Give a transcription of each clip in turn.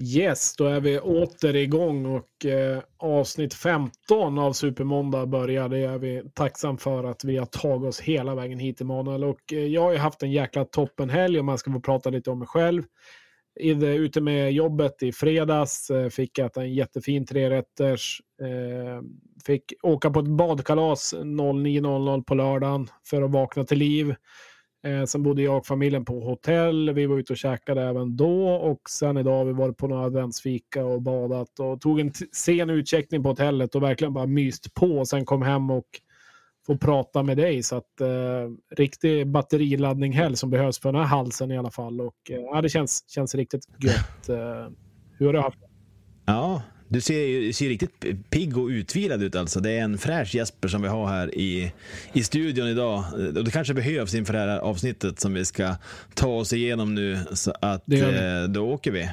Yes, då är vi åter igång och eh, avsnitt 15 av Supermåndag börjar. Det är vi tacksam för att vi har tagit oss hela vägen hit Emanuel. Och eh, jag har ju haft en jäkla toppenhelg om man ska få prata lite om mig själv. ute med jobbet i fredags, eh, fick äta en jättefin trerätters. Eh, fick åka på ett badkalas 09.00 på lördagen för att vakna till liv. Eh, sen bodde jag och familjen på hotell. Vi var ute och käkade även då och sen idag har vi varit på några adventsfika och badat och tog en sen utcheckning på hotellet och verkligen bara myst på. och Sen kom hem och få prata med dig. Så att eh, riktig batteriladdning helg som behövs för den här halsen i alla fall. Och eh, ja, det känns, känns riktigt gött. Eh, hur har du haft det? Ja, du ser, ser riktigt pigg och utvilad ut alltså. Det är en fräsch Jesper som vi har här i, i studion idag. Och det kanske behövs inför det här avsnittet som vi ska ta oss igenom nu. Så att eh, då åker vi.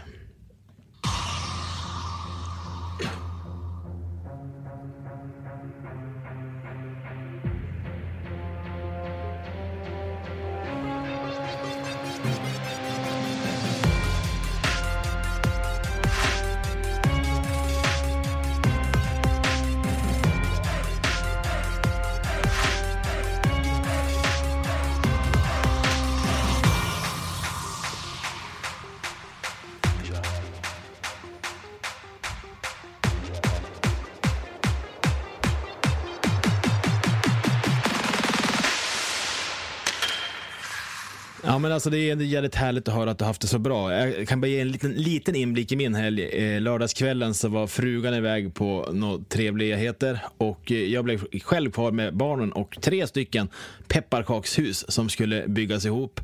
Alltså det är jävligt härligt att höra att du haft det så bra. Jag kan bara ge en liten, liten inblick i min helg. Eh, lördagskvällen så var frugan iväg på några trevligheter och eh, jag blev själv kvar med barnen och tre stycken pepparkakshus som skulle byggas ihop.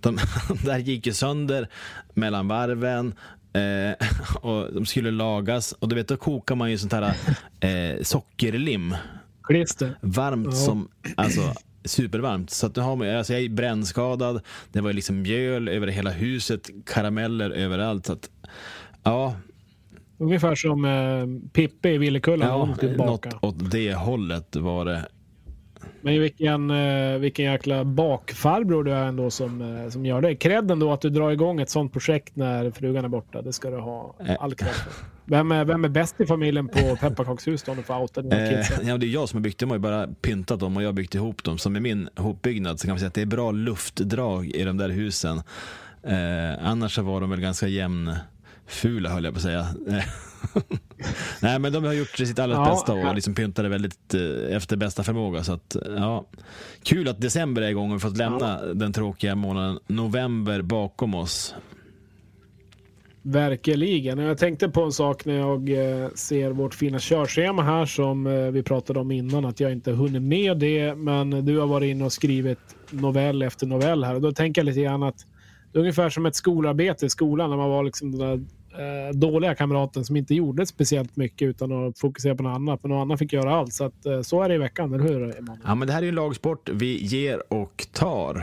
De där gick ju sönder mellan varven. Eh, och de skulle lagas och du vet då kokar man ju sånt här eh, sockerlim. Klister. Varmt ja. som, alltså supervarmt. Så att nu har man, alltså jag är brännskadad, det var liksom mjöl över hela huset, karameller överallt. Så att, ja. Ungefär som eh, Pippi i Villekullan. Ja, något åt det hållet var det. Men vilken, eh, vilken jäkla bakfarbror du är ändå som, eh, som gör det. Cred ändå att du drar igång ett sånt projekt när frugan är borta. Det ska du ha eh. all cred för. Vem är, vem är bäst i familjen på pepparkakshus då? För outa eh, ja, det är jag som har byggt dem. Jag har bara pyntat dem och jag har byggt ihop dem. Så med min hopbyggnad så kan man säga att det är bra luftdrag i de där husen. Eh, annars så var de väl ganska jämnfula höll jag på att säga. Nej men de har gjort sitt allra ja, bästa och liksom pyntade väldigt eh, efter bästa förmåga. Så att, ja. Kul att december är igång och vi fått lämna ja. den tråkiga månaden november bakom oss. Verkligen. Jag tänkte på en sak när jag eh, ser vårt fina körschema här som eh, vi pratade om innan att jag inte hunnit med det. Men du har varit inne och skrivit novell efter novell här och då tänker jag lite grann att det är ungefär som ett skolarbete i skolan när man var liksom den där eh, dåliga kamraten som inte gjorde speciellt mycket utan att fokusera på något annat. Men någon annan fick göra allt. Så att, eh, så är det i veckan, eller hur? Emanuel? Ja, men det här är ju en lagsport. Vi ger och tar.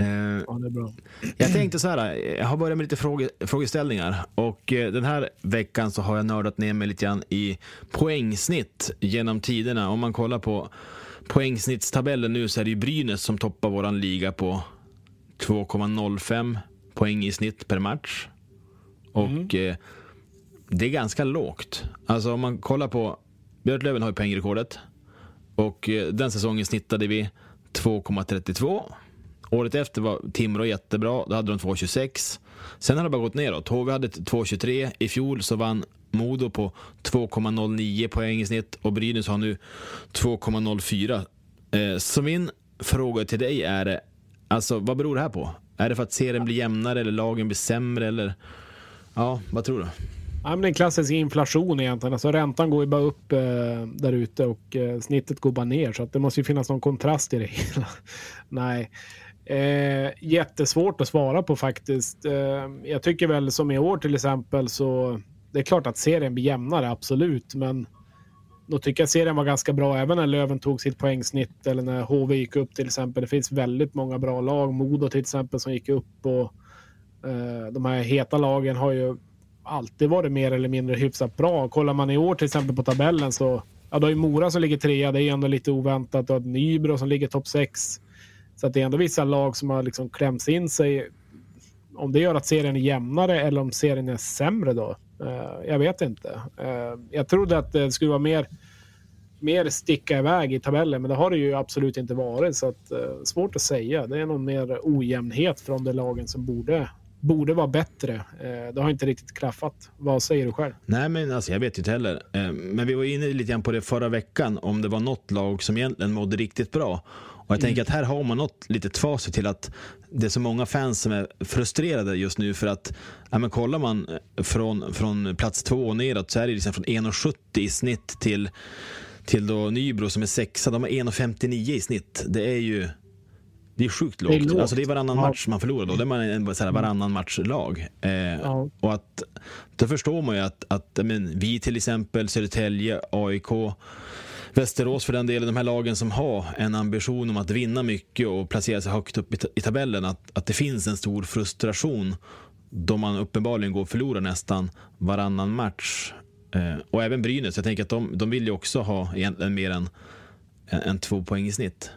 Eh, ja, det är bra. Jag tänkte så här, jag har börjat med lite fråge, frågeställningar och eh, den här veckan så har jag nördat ner mig lite grann i poängsnitt genom tiderna. Om man kollar på poängsnittstabellen nu så är det ju Brynäs som toppar våran liga på 2,05 poäng i snitt per match. Mm. Och mm. eh, det är ganska lågt. Alltså om man kollar på Björklöven har ju poängrekordet och eh, den säsongen snittade vi 2,32 Året efter var Timrå jättebra, då hade de 2,26. Sen har det bara gått neråt. HV hade 2,23. I fjol så vann Modo på 2,09 poäng i snitt och Brynäs har nu 2,04. Eh, så min fråga till dig är, alltså vad beror det här på? Är det för att serien blir jämnare eller lagen blir sämre eller? Ja, vad tror du? Ja, men det är en klassisk inflation egentligen. Alltså, räntan går ju bara upp eh, där ute och eh, snittet går bara ner. Så att det måste ju finnas någon kontrast i det hela. Nej, Eh, jättesvårt att svara på faktiskt. Eh, jag tycker väl som i år till exempel så det är klart att serien blir jämnare, absolut, men då tycker jag serien var ganska bra även när Löven tog sitt poängsnitt eller när HV gick upp till exempel. Det finns väldigt många bra lag. Modo till exempel som gick upp och Eh, de här heta lagen har ju alltid varit mer eller mindre hyfsat bra. Kollar man i år till exempel på tabellen så ja, då är Mora som ligger trea. Det är ändå lite oväntat. Och Nybro som ligger topp sex. Så att det är ändå vissa lag som har liksom klämts in sig. Om det gör att serien är jämnare eller om serien är sämre då. Eh, jag vet inte. Eh, jag trodde att det skulle vara mer, mer sticka iväg i tabellen, men det har det ju absolut inte varit. Så att, svårt att säga. Det är nog mer ojämnhet från de lagen som borde borde vara bättre. Eh, det har inte riktigt klaffat. Vad säger du själv? Nej, men alltså, jag vet inte heller. Eh, men vi var inne lite grann på det förra veckan, om det var något lag som egentligen mådde riktigt bra. Och jag mm. tänker att här har man något litet facit till att det är så många fans som är frustrerade just nu för att, ja, men kollar man från, från plats två och neråt så är det liksom från 1,70 i snitt till, till då Nybro som är sexa, de har 1,59 i snitt. Det är ju det är sjukt lågt. Det är, lågt. Alltså det är varannan ja. match man förlorar då. Det är man en så här, varannan matchlag. Eh, ja. Och att, då förstår man ju att, att men, vi till exempel, Södertälje, AIK, Västerås för den delen, de här lagen som har en ambition om att vinna mycket och placera sig högt upp i, i tabellen, att, att det finns en stor frustration då man uppenbarligen går och förlorar nästan varannan match. Eh, och även Brynäs, jag tänker att de, de vill ju också ha egentligen mer än, än, än två poäng i snitt.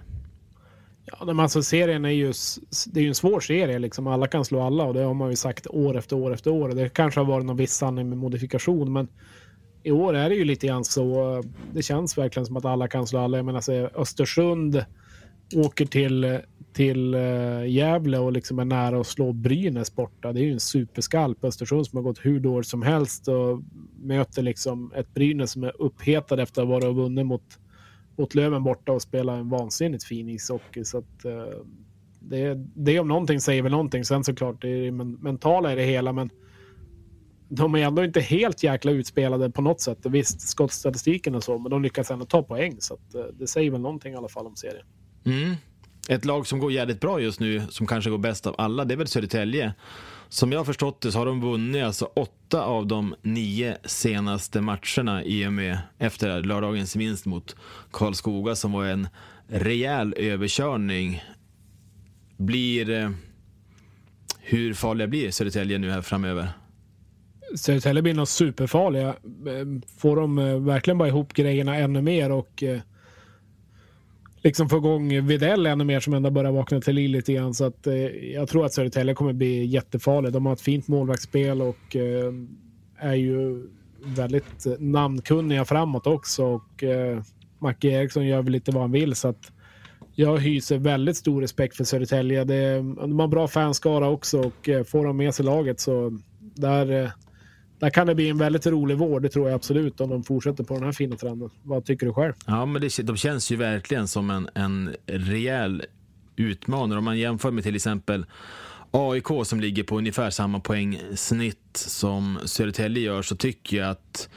Ja, men alltså serien är ju, det är ju en svår serie. Liksom. Alla kan slå alla och det har man ju sagt år efter år efter år. Det kanske har varit någon viss sanning med modifikation, men i år är det ju lite grann så. Eh, det känns verkligen som att alla kan slå alla. Jag menar, så Östersund åker till, till eh, Gävle och liksom är nära att slå Brynäs borta. Det är ju en superskalp. Östersund som har gått hur dåligt som helst och möter liksom ett Brynäs som är upphetad efter att ha varit och vunnit mot mot Löven borta och spela en vansinnigt fin ishockey. Så att, eh, det, det om någonting säger väl någonting. Sen såklart, det är men, mentala i det hela, men de är ändå inte helt jäkla utspelade på något sätt. Visst, skottstatistiken och så, men de lyckas ändå ta poäng. Så att, eh, det säger väl någonting i alla fall om serien. Mm. Ett lag som går jävligt bra just nu, som kanske går bäst av alla, det är väl Södertälje. Som jag har förstått det så har de vunnit alltså åtta av de nio senaste matcherna i och med efter lördagens vinst mot Karlskoga som var en rejäl överkörning. Blir... Eh, hur farliga blir Södertälje nu här framöver? Södertälje blir nog superfarliga. Eh, får de eh, verkligen bara ihop grejerna ännu mer och liksom få igång Videll ännu mer som ändå börjar vakna till liv lite grann. Så att, eh, jag tror att Södertälje kommer bli jättefarlig. De har ett fint målvaktsspel och eh, är ju väldigt eh, namnkunniga framåt också. Och, eh, Macke Eriksson gör väl lite vad han vill. så att jag hyser väldigt stor respekt för Södertälje. de har bra fanskara också och eh, får de med sig laget så där, eh, där kan det bli en väldigt rolig vår, det tror jag absolut, om de fortsätter på den här fina trenden. Vad tycker du själv? Ja, men det, de känns ju verkligen som en, en rejäl utmanare. Om man jämför med till exempel AIK som ligger på ungefär samma poängsnitt som Södertälje gör, så tycker jag att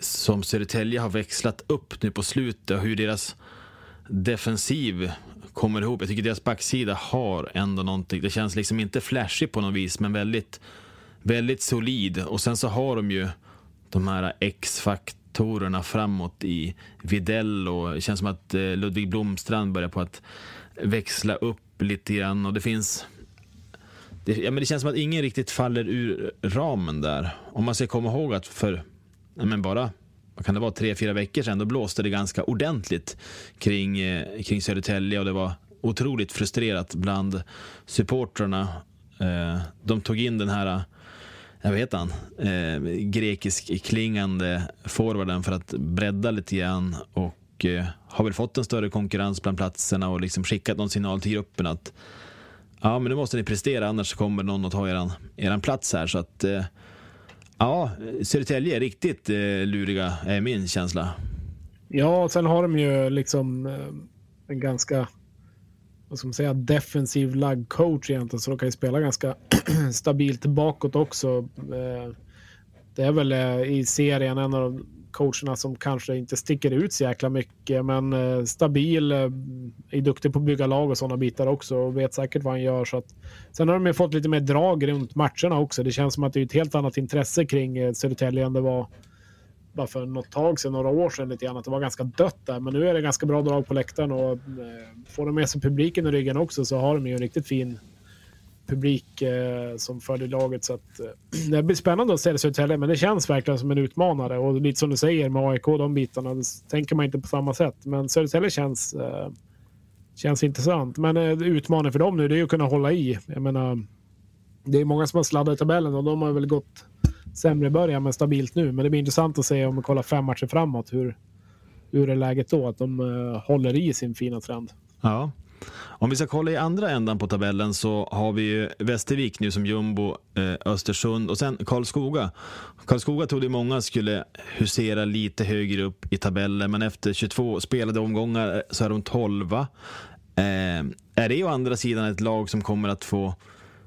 som Södertälje har växlat upp nu på slutet, hur deras defensiv kommer ihop. Jag tycker deras backsida har ändå någonting. Det känns liksom inte flashigt på något vis, men väldigt väldigt solid. Och sen så har de ju de här X-faktorerna framåt i Videll och det känns som att eh, Ludvig Blomstrand börjar på att växla upp lite grann och det finns det, ja, men det känns som att ingen riktigt faller ur ramen där. Om man ska komma ihåg att för ja, men bara vad kan det vara, tre, fyra veckor sedan, då blåste det ganska ordentligt kring, eh, kring Södertälje och det var otroligt frustrerat bland supportrarna. Eh, de tog in den här jag vet han, eh, grekisk klingande forwarden för att bredda lite grann och eh, har väl fått en större konkurrens bland platserna och liksom skickat någon signal till gruppen att ja, men nu måste ni prestera annars kommer någon att ta eran, eran plats här. Så att eh, ja, Södertälje är riktigt eh, luriga, är min känsla. Ja, sen har de ju liksom eh, en ganska vad ska man säga, defensiv lagd coach egentligen, så de kan ju spela ganska stabilt bakåt också. Eh, det är väl eh, i serien en av de coacherna som kanske inte sticker ut så jäkla mycket, men eh, stabil, är duktig på att bygga lag och sådana bitar också och vet säkert vad han gör. Så att, sen har de ju fått lite mer drag runt matcherna också. Det känns som att det är ett helt annat intresse kring Södertälje än det var bara för något tag sedan, några år sedan lite grann, att det var ganska dött där. Men nu är det ganska bra drag på läktaren och eh, får de med sig publiken i ryggen också så har de ju en riktigt fin publik eh, som följer laget. Så att, eh, det blir spännande att se det Södertälje, men det känns verkligen som en utmanare. Och lite som du säger med AIK, de bitarna, det tänker man inte på samma sätt. Men Södertälje känns, eh, känns intressant. Men eh, för dem nu, det är ju att kunna hålla i. Jag menar, det är många som har sladdat i tabellen och de har väl gått sämre början men stabilt nu. Men det blir intressant att se om vi kollar fem matcher framåt hur, hur är läget då? Att de uh, håller i sin fina trend. Ja. Om vi ska kolla i andra ändan på tabellen så har vi ju Västervik nu som jumbo, eh, Östersund och sen Karlskoga. Karlskoga trodde många skulle husera lite högre upp i tabellen men efter 22 spelade omgångar eh, så är de 12. Eh, är det å andra sidan ett lag som kommer att få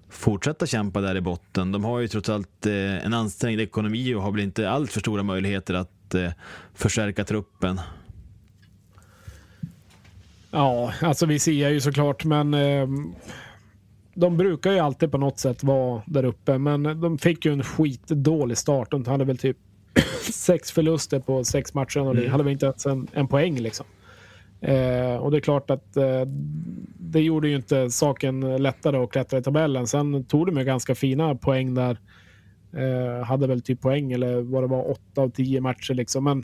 fortsätta kämpa där i botten? De har ju trots allt eh, en ansträngd ekonomi och har väl inte allt för stora möjligheter att eh, förstärka truppen. Ja, alltså vi ser ju såklart, men eh, de brukar ju alltid på något sätt vara där uppe. Men de fick ju en skitdålig start. De hade väl typ sex förluster på sex matcher och mm. hade väl inte ens en, en poäng liksom. Eh, och det är klart att eh, det gjorde ju inte saken lättare att klättra i tabellen. Sen tog de ju ganska fina poäng där. Eh, hade väl typ poäng eller vad det var, åtta av tio matcher liksom. Men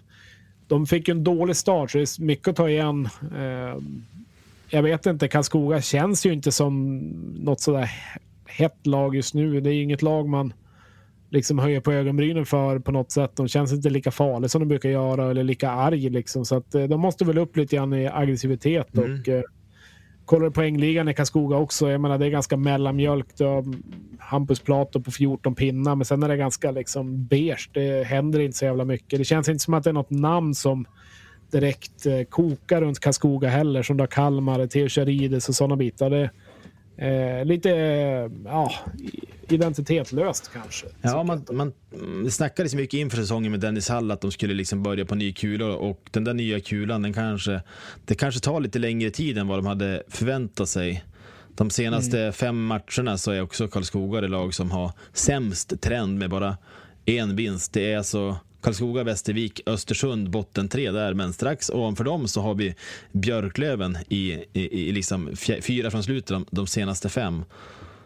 de fick ju en dålig start, så det är mycket att ta igen. Eh, jag vet inte, Karlskoga känns ju inte som något sådär hett lag just nu. Det är ju inget lag man liksom höjer på ögonbrynen för på något sätt. De känns inte lika farliga som de brukar göra eller lika arg liksom. Så att eh, de måste väl upp lite grann i aggressivitet mm. och eh, Kollar du poängligan i Karlskoga också, jag menar det är ganska mellanmjölk. Du har Hampus Plato på 14 pinnar, men sen är det ganska liksom beige. Det händer inte så jävla mycket. Det känns inte som att det är något namn som direkt eh, kokar runt Karlskoga heller, som har Kalmar, Theo Charides och sådana bitar. Det, Eh, lite ja, identitetslöst kanske. Ja, man, man, det snackades mycket inför säsongen med Dennis Hall att de skulle liksom börja på ny kula och den där nya kulan, den kanske, det kanske tar lite längre tid än vad de hade förväntat sig. De senaste mm. fem matcherna så är också Karlskoga det lag som har sämst trend med bara en vinst. Det är alltså Karlskoga, Västervik, Östersund, botten tre där. Men strax ovanför dem så har vi Björklöven i, i, i liksom fyra från slutet de, de senaste fem.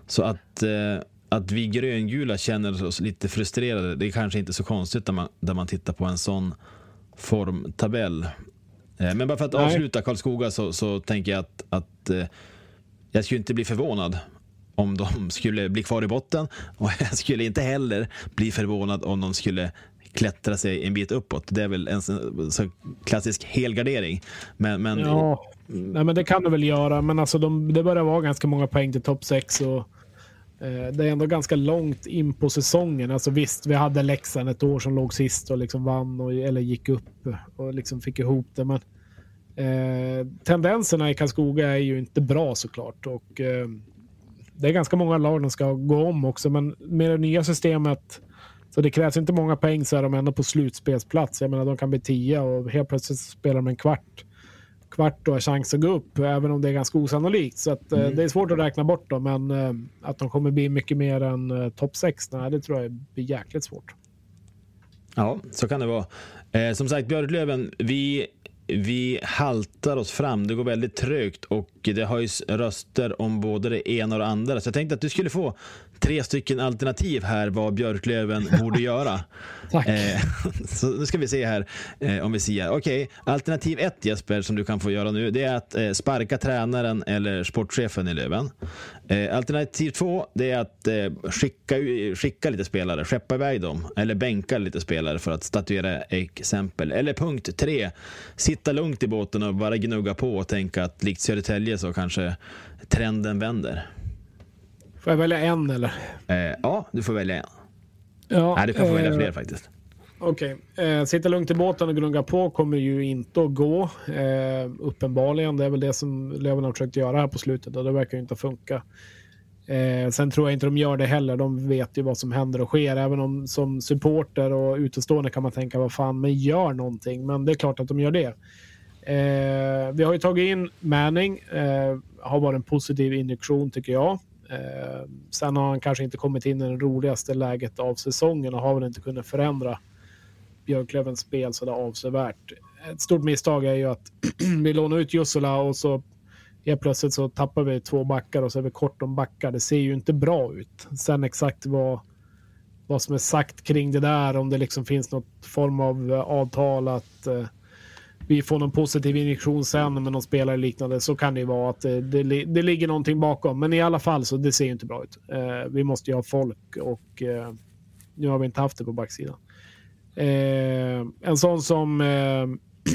Så att, eh, att vi gröngula känner oss lite frustrerade, det är kanske inte så konstigt där man, där man tittar på en sån formtabell. Eh, men bara för att Nej. avsluta Karlskoga så, så tänker jag att, att eh, jag skulle inte bli förvånad om de skulle bli kvar i botten och jag skulle inte heller bli förvånad om de skulle klättra sig en bit uppåt. Det är väl en så klassisk helgardering. Men, men... Ja, Nej, men det kan du väl göra. Men alltså de, det börjar vara ganska många poäng till topp 6. Och, eh, det är ändå ganska långt in på säsongen. Alltså visst, vi hade Leksand ett år som låg sist och liksom vann och, eller gick upp och liksom fick ihop det. Men eh, tendenserna i Karlskoga är ju inte bra såklart. Och, eh, det är ganska många lag som ska gå om också, men med det nya systemet så det krävs inte många poäng så är de ändå på slutspelsplats. Jag menar, de kan bli tio och helt plötsligt spelar de en kvart kvart och har chans att gå upp, även om det är ganska osannolikt. Så att, eh, mm. det är svårt att räkna bort dem, men eh, att de kommer bli mycket mer än uh, topp 6, nej, det tror jag blir jäkligt svårt. Ja, så kan det vara. Eh, som sagt, Björklöven, vi vi haltar oss fram. Det går väldigt trögt och det höjs röster om både det ena och det andra. Så jag tänkte att du skulle få tre stycken alternativ här vad Björklöven borde göra. Tack. Eh, så nu ska vi se här eh, om vi ser. Okej, okay. alternativ ett Jesper som du kan få göra nu det är att eh, sparka tränaren eller sportchefen i Löven. Alternativ två det är att skicka, skicka lite spelare, skeppa iväg dem eller bänka lite spelare för att statuera exempel. Eller punkt tre, sitta lugnt i båten och bara gnugga på och tänka att likt Södertälje så kanske trenden vänder. Får jag välja en eller? Eh, ja, du får välja en. Ja, Nej, du kan få välja fler faktiskt. Okej. Okay. Eh, sitta lugnt i båten och gnugga på kommer ju inte att gå. Eh, uppenbarligen. Det är väl det som Löven har försökt göra här på slutet och det verkar ju inte funka. Eh, sen tror jag inte de gör det heller. De vet ju vad som händer och sker. Även om som supporter och utestående kan man tänka vad fan, men gör någonting. Men det är klart att de gör det. Eh, vi har ju tagit in Manning. Eh, har varit en positiv injektion tycker jag. Eh, sen har han kanske inte kommit in i det roligaste läget av säsongen och har väl inte kunnat förändra Björklövens spel så avsevärt. Ett stort misstag är ju att vi lånar ut Jussula och så helt plötsligt så tappar vi två backar och så är vi kort om backar. Det ser ju inte bra ut. Sen exakt vad, vad som är sagt kring det där, om det liksom finns något form av avtal att eh, eh vi får någon positiv injektion sen med någon spelare liknande så kan det ju vara att eh, det, det, det ligger någonting bakom. Men i alla fall så det ser ju inte bra ut. Eh, vi måste ju ha folk och eh, nu har vi inte haft det på backsidan. Eh, en sån som eh,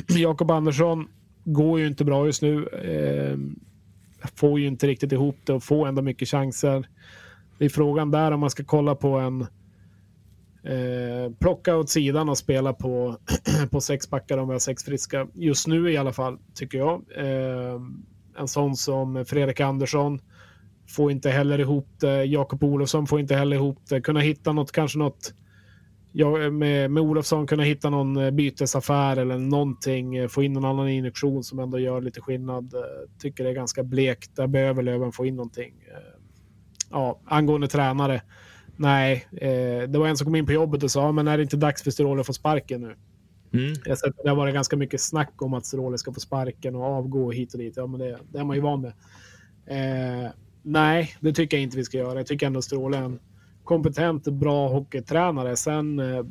Jakob Andersson går ju inte bra just nu. Eh, får ju inte riktigt ihop det och får ändå mycket chanser. Det är frågan där om man ska kolla på en eh, plocka åt sidan och spela på, på sex backar om vi har sex friska. Just nu i alla fall, tycker jag. Eh, en sån som Fredrik Andersson får inte heller ihop det. Jakob Olofsson får inte heller ihop det. Kunna hitta något, kanske något ja, med, med Olofsson kunna hitta någon eh, bytesaffär eller någonting, eh, få in någon annan injektion som ändå gör lite skillnad. Eh, tycker det är ganska blekt. Där behöver Löven få in någonting. Eh, ja, angående tränare. Nej, det var en som kom in på jobbet och sa, men är det inte dags för Stråle att få sparken nu? Mm. Jag sett, det har varit ganska mycket snack om att Stråle ska få sparken och avgå hit och dit. Ja, men det, det är man ju van med. Eh, nej, det tycker jag inte vi ska göra. Jag tycker ändå Stråle är en kompetent, bra hockeytränare. Sen eh,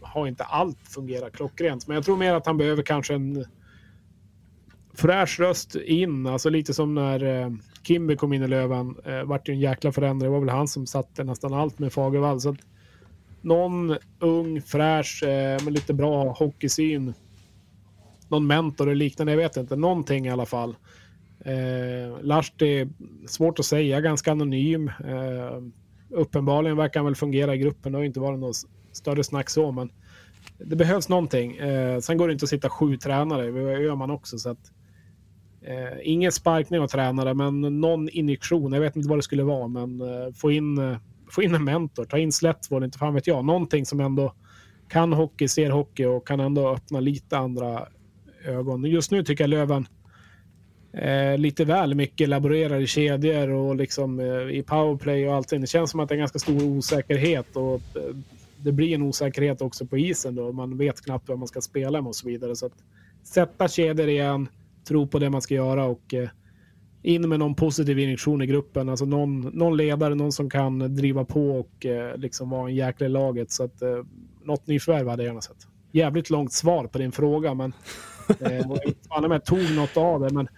har inte allt fungerat klockrent. Men jag tror mer att han behöver kanske en fräsch röst in. Alltså lite som när eh, Kimby kom in i Löven. Eh, vart ju en jäkla förändring. Det var väl han som satte nästan allt med Fagervall. Så att någon ung, fräsch, eh, med lite bra hockeysyn. Någon mentor eller liknande, jag vet inte. Någonting i alla fall. Eh, Lahti, svårt att säga, ganska anonym. Eh, uppenbarligen verkar han väl fungera i gruppen. Det har inte varit något större snack så, men det behövs någonting. Eh, sen går det inte att sitta sju tränare, det gör man också. Så att, eh, ingen sparkning av tränare, men någon injektion. Jag vet inte vad det skulle vara, men eh, få, in, eh, få in en mentor. Ta in Slättvård, inte fan vet jag. Någonting som ändå kan hockey, ser hockey och kan ändå öppna lite andra ögon. Just nu tycker jag Löven eh, lite väl mycket laborerar i kedjor och liksom eh, i powerplay och allting. Det känns som att det är en ganska stor osäkerhet och eh, det blir en osäkerhet också på isen då. Man vet knappt vad man ska spela med och så vidare. Så att sätta kedjor igen, tro på det man ska göra och eh, in med någon positiv injektion i gruppen. Alltså någon, någon ledare, någon som kan driva på och eh, liksom vara en jäkla i laget. Så att eh, något nyförvärv hade jag gärna sett. Jävligt långt svar på din fråga, men eh, jag tog något av det. Men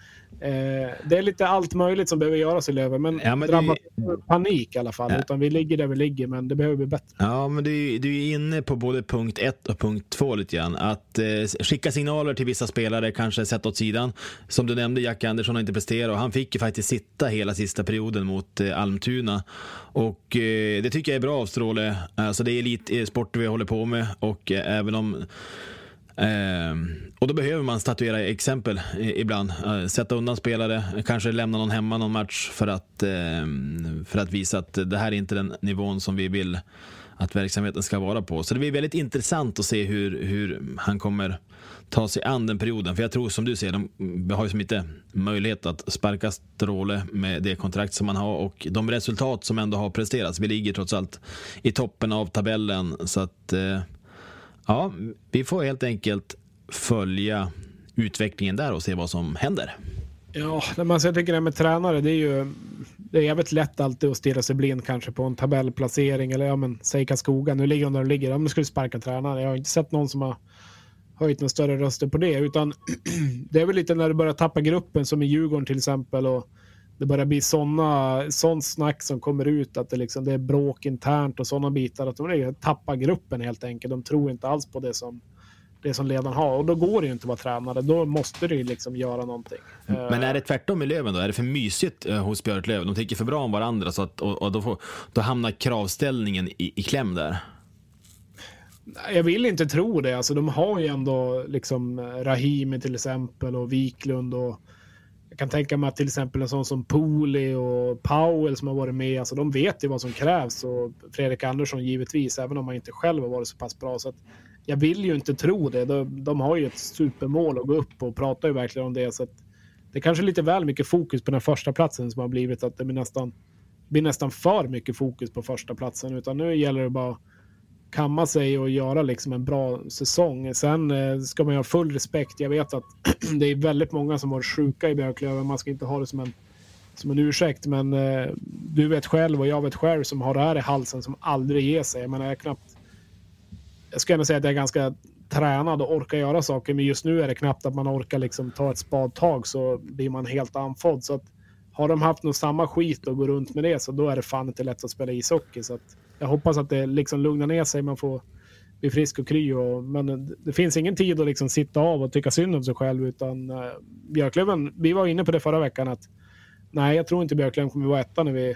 Eh, det är lite allt möjligt som behöver göras i Löven, men, ja, men drabbas det... panik i alla fall. Ja. Utan vi ligger där vi ligger, men det behöver bli bättre. Ja, men du, du är inne på både punkt ett och punkt två lite grann. Att eh, skicka signaler till vissa spelare, kanske sätta åt sidan. Som du nämnde, Jack Andersson har inte presterat och han fick ju faktiskt sitta hela sista perioden mot eh, Almtuna. Och eh, det tycker jag är bra av Stråle. Alltså det är elitsport vi håller på med och eh, även om Eh, Ehm, och då behöver man statuera exempel ibland. Eh, sätta undan spelare, kanske lämna någon hemma någon match för att, ehm, för att visa att det här är inte den nivån som vi vill att verksamheten ska vara på. Så det blir väldigt intressant att se hur, hur han kommer ta sig an den perioden. För jag tror som du säger, de har ju som inte möjlighet att sparka Stråle med det kontrakt som man har och de resultat som ändå har presterats. Vi ligger trots allt i toppen av tabellen. Så att eh, Ja, vi får helt enkelt följa utvecklingen där och se vad som händer. Ja, alltså jag tycker det med tränare, det är ju det är jävligt lätt alltid att stirra sig blind kanske på en tabellplacering eller ja men säg Karlskoga, nu ligger de där de ligger, om de skulle sparka tränare. Jag har inte sett någon som har höjt några större röster på det, utan det är väl lite när du börjar tappa gruppen som i Djurgården till exempel och det börjar bli såna, sånt snack som kommer ut att det, liksom, det är bråk internt och sådana bitar. Att de tappar gruppen helt enkelt. De tror inte alls på det som, det som ledaren har. Och då går det ju inte att vara tränare. Då måste du liksom göra någonting. Men är det tvärtom i Löven då? Är det för mysigt eh, hos Björklöven? De tycker för bra om varandra så att, och, och då, får, då hamnar kravställningen i, i kläm där? Jag vill inte tro det. Alltså, de har ju ändå liksom Rahimi till exempel och Wiklund och kan tänka mig att till exempel en sån som Pooley och Powell som har varit med, alltså de vet ju vad som krävs och Fredrik Andersson givetvis, även om han inte själv har varit så pass bra. Så jag vill ju inte tro det. De, de, har ju ett supermål att gå upp och pratar ju verkligen om det. Så det är kanske lite väl mycket fokus på den första platsen som har blivit att det blir nästan, blir nästan för mycket fokus på första platsen. Utan nu gäller det bara kamma sig och göra liksom en bra säsong. Sen eh, ska man ha full respekt. Jag vet att det är väldigt många som varit sjuka i Björklöven. Man ska inte ha det som en, som en ursäkt, men eh, du vet själv och jag vet själv som har det här i halsen som aldrig ger sig. Jag menar, jag knappt. Jag skulle ändå säga att jag är ganska tränad och orkar göra saker, men just nu är det knappt att man orkar liksom ta ett spadtag så blir man helt andfådd. Så att har de haft något samma skit och går runt med det så då är det fan inte lätt att spela ishockey. Så att, jag hoppas att det liksom lugnar ner sig. Man får bli frisk och kry. Och, men det finns ingen tid att liksom sitta av och tycka synd om sig själv. Utan eh, Björklöven, vi var inne på det förra veckan att nej, jag tror inte Björklöven kommer vara etta när vi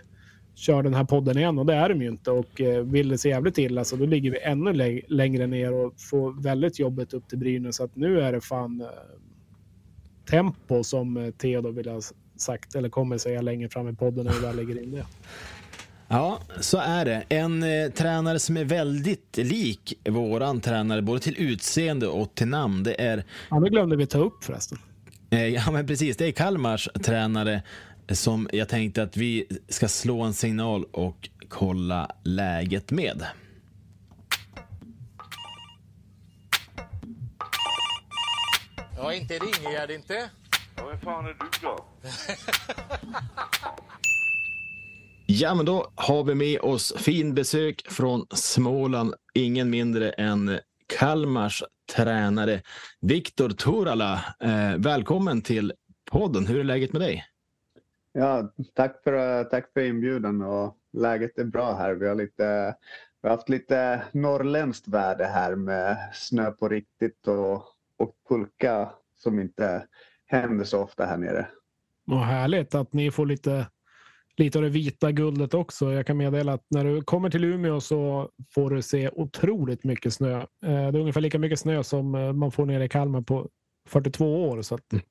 kör den här podden igen och det är de ju inte. Och eh, vill det se jävligt illa så då ligger vi ännu längre ner och får väldigt jobbigt upp till Brynäs. Så att nu är det fan eh, tempo som eh, Theodor vill ha sagt eller kommer säga längre fram i podden när vi väl lägger in det. Ja, så är det. En eh, tränare som är väldigt lik våran tränare, både till utseende och till namn, det är... Ja, det glömde vi ta upp förresten. Eh, ja, men precis. Det är Kalmars tränare som jag tänkte att vi ska slå en signal och kolla läget med. Ja, inte ringer jag det inte. Ja, vem fan är du då? ja, men då har vi med oss fin besök från Småland. Ingen mindre än Kalmars tränare Viktor Turala. Eh, välkommen till podden. Hur är läget med dig? Ja, tack för, tack för inbjudan och läget är bra här. Vi har, lite, vi har haft lite norrländskt väder här med snö på riktigt och, och pulka som inte händer så ofta här nere. Vad härligt att ni får lite, lite av det vita guldet också. Jag kan meddela att när du kommer till Umeå så får du se otroligt mycket snö. Eh, det är ungefär lika mycket snö som eh, man får nere i Kalmar på 42 år. Så att, mm.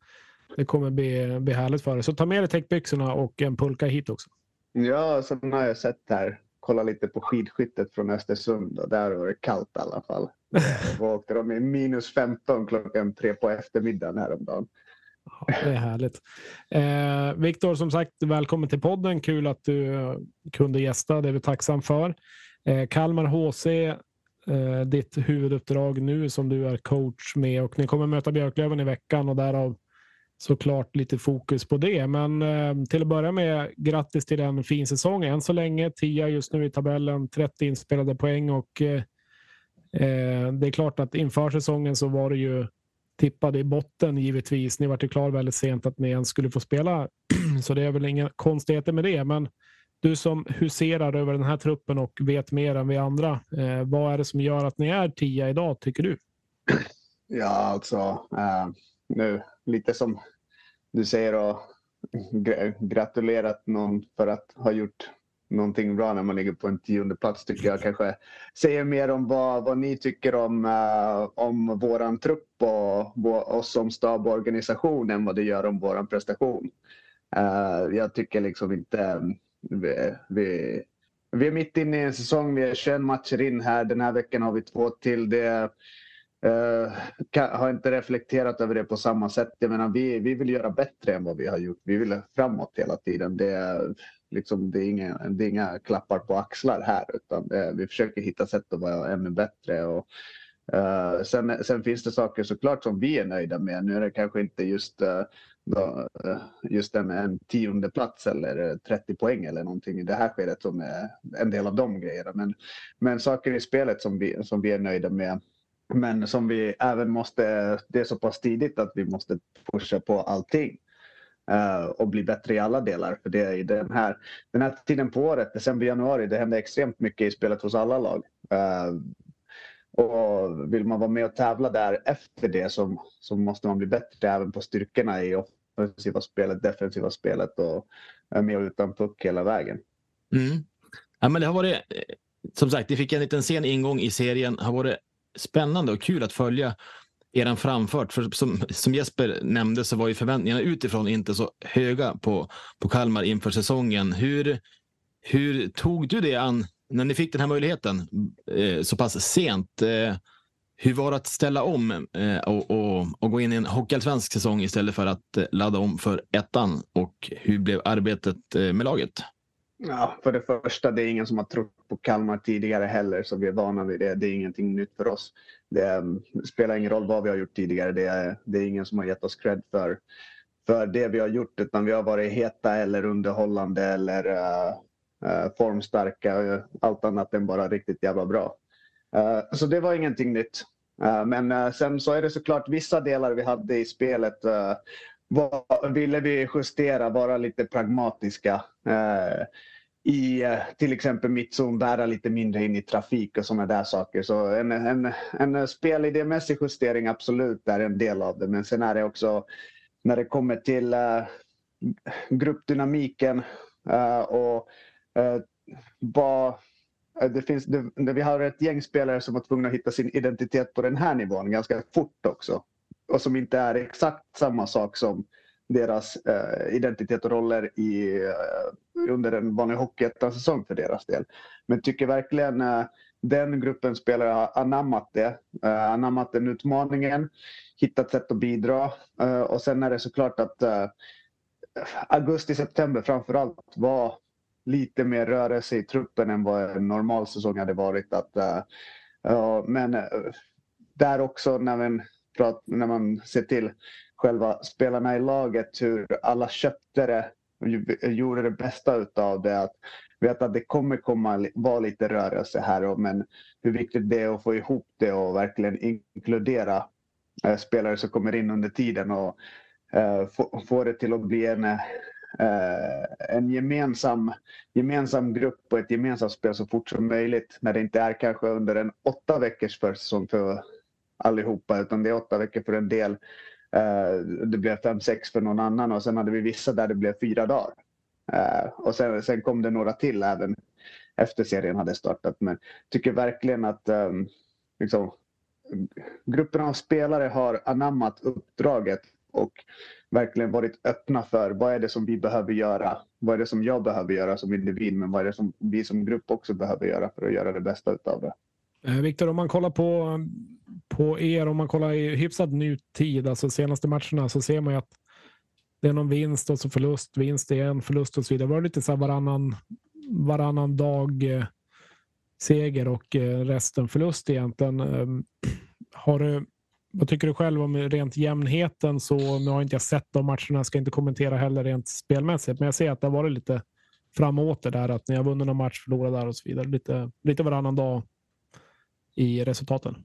Det kommer bli, bli härligt för dig. Så ta med dig täckbyxorna och en pulka hit också. Ja, sen har jag sett här, kolla lite på skidskyttet från Östersund och där var det kallt i alla fall. Då åkte de i minus 15 klockan tre på eftermiddagen häromdagen. Ja, det är härligt. Eh, Viktor, som sagt, välkommen till podden. Kul att du eh, kunde gästa. Det är vi tacksam för. Eh, Kalmar HC, eh, ditt huvuduppdrag nu som du är coach med och ni kommer möta Björklöven i veckan och därav såklart lite fokus på det. Men eh, till att börja med, grattis till en fin säsong än så länge. Tia just nu i tabellen, 30 inspelade poäng och eh, eh, det är klart att inför säsongen så var det ju tippade i botten givetvis. Ni var ju klar väldigt sent att ni ens skulle få spela, så det är väl inga konstigheter med det. Men du som huserar över den här truppen och vet mer än vi andra, eh, vad är det som gör att ni är tia idag, tycker du? Ja, alltså eh, nu lite som du säger och gratulerat någon för att ha gjort någonting bra när man ligger på en tionde plats tycker jag kanske säger mer om vad, vad ni tycker om, uh, om våran trupp och oss som stab och organisation än vad det gör om våran prestation. Uh, jag tycker liksom inte eh, vi, vi, vi, är mitt inne i en säsong, vi är 21 matcher in här. Den här veckan har vi två till. Det, Uh, har inte reflekterat över det på samma sätt. Jag menar, vi, vi vill göra bättre än vad vi har gjort. Vi vill framåt hela tiden. Det liksom, det är, inga, det är inga klappar på axlar här utan eh, vi försöker hitta sätt att vara ännu bättre. Och, eh, sen, sen, finns det saker såklart som vi är nöjda med. Nu är det kanske inte just, eh, då, eh, just en, en tionde plats eller eh, 30 poäng eller någonting i det här skedet som är en del av de grejerna. Men, men saker i spelet som vi, som vi är nöjda med men som vi även måste, det är så pass tidigt att vi måste pusha på allting. Uh, och bli bättre i alla delar. För det är den här, den här tiden på året, december, januari, det händer extremt mycket i spelet hos alla lag. Uh, och vill man vara med och tävla där efter det så, så måste man bli bättre även på styrkorna i offensiva spelet, defensiva spelet och med och utan puck hela vägen. Mm. Ja, men det har varit, eh, som sagt, det fick en liten sen ingång i serien. Det har varit spännande och kul att följa eran framfart. För som, som Jesper nämnde så var ju förväntningarna utifrån inte så höga på, på Kalmar inför säsongen. Hur, hur tog du det an när ni fick den här möjligheten eh, så pass sent? Eh, hur var det att ställa om eh, och, och, och, gå in i en hockeyallsvensk säsong istället för att eh, ladda om för ettan? Och hur blev arbetet eh, med laget? Ja, för det första, det är ingen som har trott på Kalmar tidigare heller så vi är vana vid det. Det är ingenting nytt för oss. Det eh, spelar ingen roll vad vi har gjort tidigare. Det är, det är ingen som har gett oss cred för, för det vi har gjort utan vi har varit heta eller underhållande eller uh, uh, formstarka. Allt annat än bara riktigt jävla bra. Uh, så det var ingenting nytt. men sen så är det såklart vissa delar vi hade i spelet vad, ville vi justera, vara lite pragmatiska i eh, till exempel mittzon, bära lite mindre in i trafik och sådana där saker. Så en, en, en spelidémässig justering absolut är en del av det. Men sen är det också när det kommer till uh, gruppdynamiken uh, och uh, vad det finns, det, vi har ett gäng spelare som var tvungna att hitta sin identitet på den här nivån ganska fort också. Och som inte är exakt samma sak som deras eh, identitet och roller i, eh, under en vanlig hockeyettan-säsong för deras del. Men tycker verkligen eh, den gruppen spelare har anammat det. Eh, anammat den utmaningen, hittat sätt att bidra. Eh, och sen är det såklart att eh, augusti-september framförallt var lite mer rörelse i truppen än vad en normal säsong hade varit. Att, men där också när man, prat, när man ser till själva spelarna i laget, hur alla köpte det och gjorde det bästa utav det. Att vet att det kommer komma vara lite rörelse här, och, men hur viktigt det är att få ihop det och verkligen inkludera eh, spelare som kommer in under tiden och eh, få, det till att bli en eh, en gemensam, gemensam grupp och ett gemensamt spel så fort som möjligt. När det inte är kanske under en åtta veckors försäsong för allihopa utan det är åtta veckor för en del. Eh, det blev fem, sex för någon annan och sen hade vi vissa där det blev fyra dagar. Eh, och sen, sen kom det några till även efter serien hade startat. Men tycker verkligen att ehm, liksom, grupperna av spelare har anammat uppdraget och verkligen varit öppna för vad är det som vi behöver göra? Vad är det som jag behöver göra som individ? Men vad är det som vi som grupp också behöver göra för att göra det bästa av det? Eh, Viktor, om man kollar på, på er, om man kollar i hyfsad nutid, alltså senaste matcherna, så ser man ju att det är någon vinst och så förlust, vinst igen, förlust och så vidare. Var det lite så här varannan, varannan dag eh, seger och eh, resten förlust egentligen. Eh, har du vad tycker du själv om rent jämnheten? Så nu har inte jag sett de matcherna, ska inte kommentera heller rent spelmässigt, men jag ser att det har varit lite framåt det där att ni har vunnit någon match, förlorat där och så vidare. Lite, lite varannan dag i resultaten.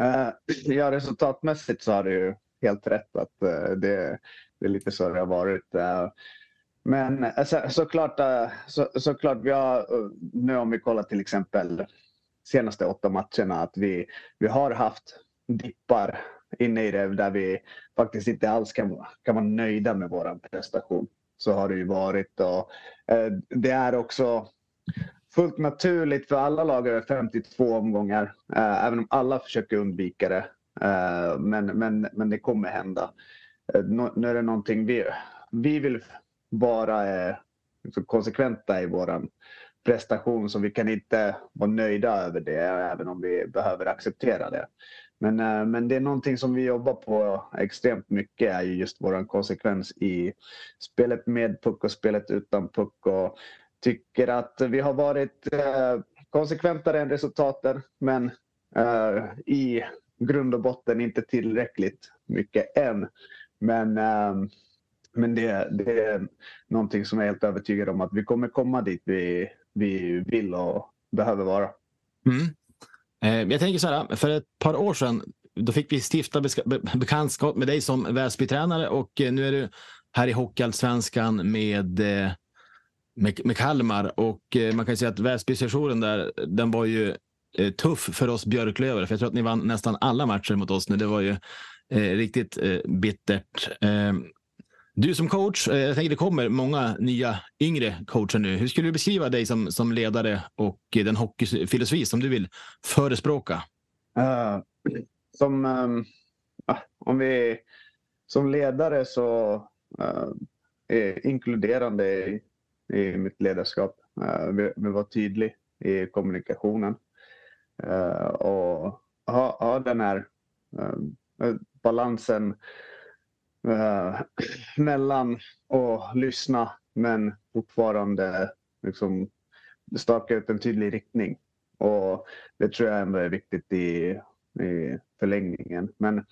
Uh, ja, resultatmässigt så har du ju helt rätt att uh, det, det, är lite så det har varit. Uh, men så, såklart, så, såklart vi har, nu om vi kollar till exempel senaste åtta matcherna, att vi, vi har haft dippar inne i det där vi faktiskt inte alls kan, kan vara nöjda med vår prestation. Så har det ju varit. Och, det är också fullt naturligt för alla lag över 52 omgångar, eh, även om alla försöker undvika det. Eh, men, men, men det kommer hända. Eh, nu är det någonting vi, vi vill vara eh, liksom konsekventa i våran prestation så vi kan inte vara nöjda över det även om vi behöver acceptera det. Men, eh, men det är någonting som vi jobbar på extremt mycket är ju just vår konsekvens i spelet med puck och spelet utan puck. Och tycker att vi har varit eh, konsekventare än resultaten men eh, i grund och botten inte tillräckligt mycket än. Men, ehm, men det, det är någonting som jag är helt övertygad om att vi kommer komma dit vi, vi vill och behöver vara. Mm. Eh, jag tänker så här, för ett par år sedan då fick vi stifta bekantskap med dig som Väsbytränare och nu är du här i Hockeyallsvenskan med, eh, med, med Kalmar. Och eh, man kan säga att Väsbysessionen där, den var ju eh, tuff för oss Björklöver. För jag tror att ni vann nästan alla matcher mot oss nu. Det var ju eh, riktigt eh, bittert. Eh, du som coach, eh, jag tänker det kommer många nya yngre coacher nu. Hur skulle du beskriva dig som, som ledare och den hockeyfilosofi som du vill förespråka? Uh, som, um, om vi, som ledare så uh, är inkluderande i, mitt ledarskap. Uh, vi, vi var tydlig i kommunikationen uh, och ha, ha den här eh, balansen mellan att lyssna men fortfarande liksom, staka ut en tydlig riktning. Och det tror jag ändå är viktigt i, i förlängningen. Men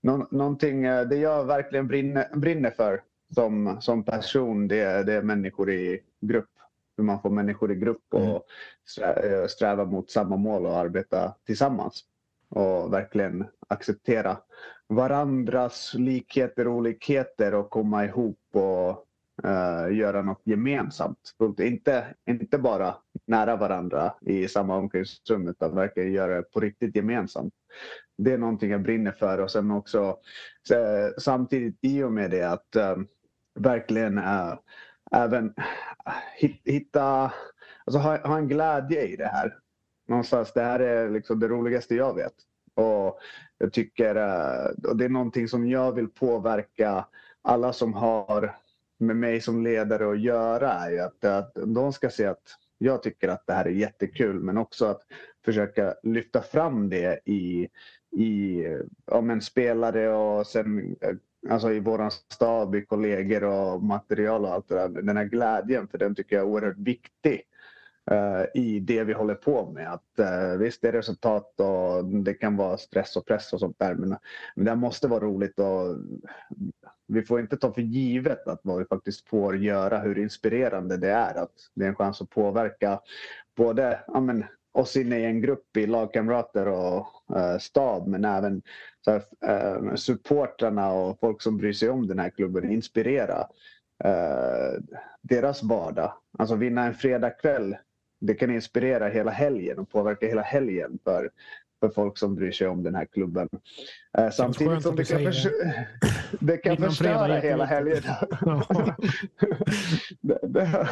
nå, någonting, det jag verkligen brinner, brinner för som, som person, det, det är människor i grupp. Hur man får människor i grupp och mm. eh, sträva mot samma mål och arbeta tillsammans. Och verkligen acceptera varandras likheter och olikheter och komma ihop och uh, göra något gemensamt. Inte, inte bara nära varandra i samma omklädningsrum utan verkligen göra det på riktigt gemensamt. Det är någonting jag brinner för och sen också så, samtidigt i och med det att um, verkligen uh, även hitta, alltså ha, ha en glädje i det här. Någonstans, det här är liksom det roligaste jag vet. Och jag tycker, och det är någonting som jag vill påverka alla som har med mig som ledare att göra är att, att de ska se att jag tycker att det här är jättekul men också att försöka lyfta fram det i, i ja, men spelare och sen alltså i våran stab, i kollegor och material och allt det där. Den här glädjen för den tycker jag är oerhört viktig uh, i det vi håller på med. Att, uh, visst det är resultat och det kan vara stress och press och sånt där men, men det måste vara roligt och vi får inte ta för givet att vad vi faktiskt får göra, hur inspirerande det är. Att det är en chans att påverka både ja, men, oss inne i en grupp i lagkamrater och eh, stab men även så här, eh, supportrarna och folk som bryr sig om den här klubben inspirera eh, deras vardag. Alltså vinna en fredagkväll det kan inspirera hela helgen och påverka hela helgen för, för folk som bryr sig om den här klubben. Uh, samtidigt som det kan, förs det kan förstöra hela helgen. det, det,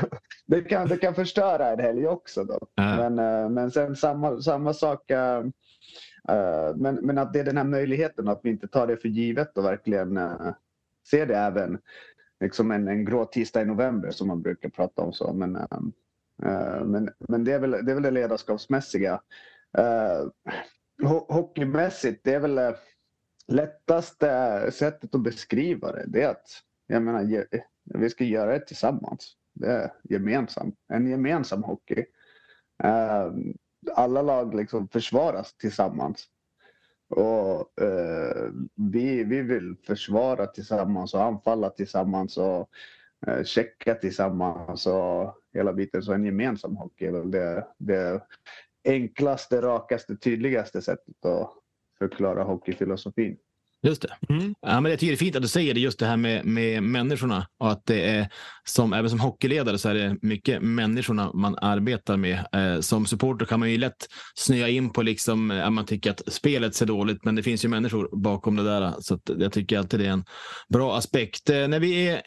det, kan, det kan förstöra en helg också. Då. Uh. Men, uh, men sen samma, samma sak. men, men att det är den här möjligheten att vi inte tar det för givet och verkligen ser det även liksom en, en grå tisdag i november som man brukar prata om. så. Men, men, men det, är väl, det är väl det ledarskapsmässiga. Hockeymässigt, det är väl eh, lättaste sättet att beskriva det. Det är att jag menar, vi ska göra det tillsammans. Det är gemensamt. En gemensam hockey. Eh, alla lag liksom försvaras tillsammans. Och eh, vi, vi vill försvara tillsammans och anfalla tillsammans och eh, checka tillsammans och hela biten. Så en gemensam hockey är väl det, det enklaste, rakaste, tydligaste sättet att förklara hockeyfilosofin. Just det. Mm. Ja, men jag tycker det är fint att du säger det, just det här med, med människorna. Och att det är, som, även som hockeyledare så är det mycket människorna man arbetar med. Eh, som supporter kan man ju lätt snöa in på liksom, att man tycker att spelet ser dåligt, men det finns ju människor bakom det där. Så jag tycker alltid det är en bra aspekt. Eh, när vi är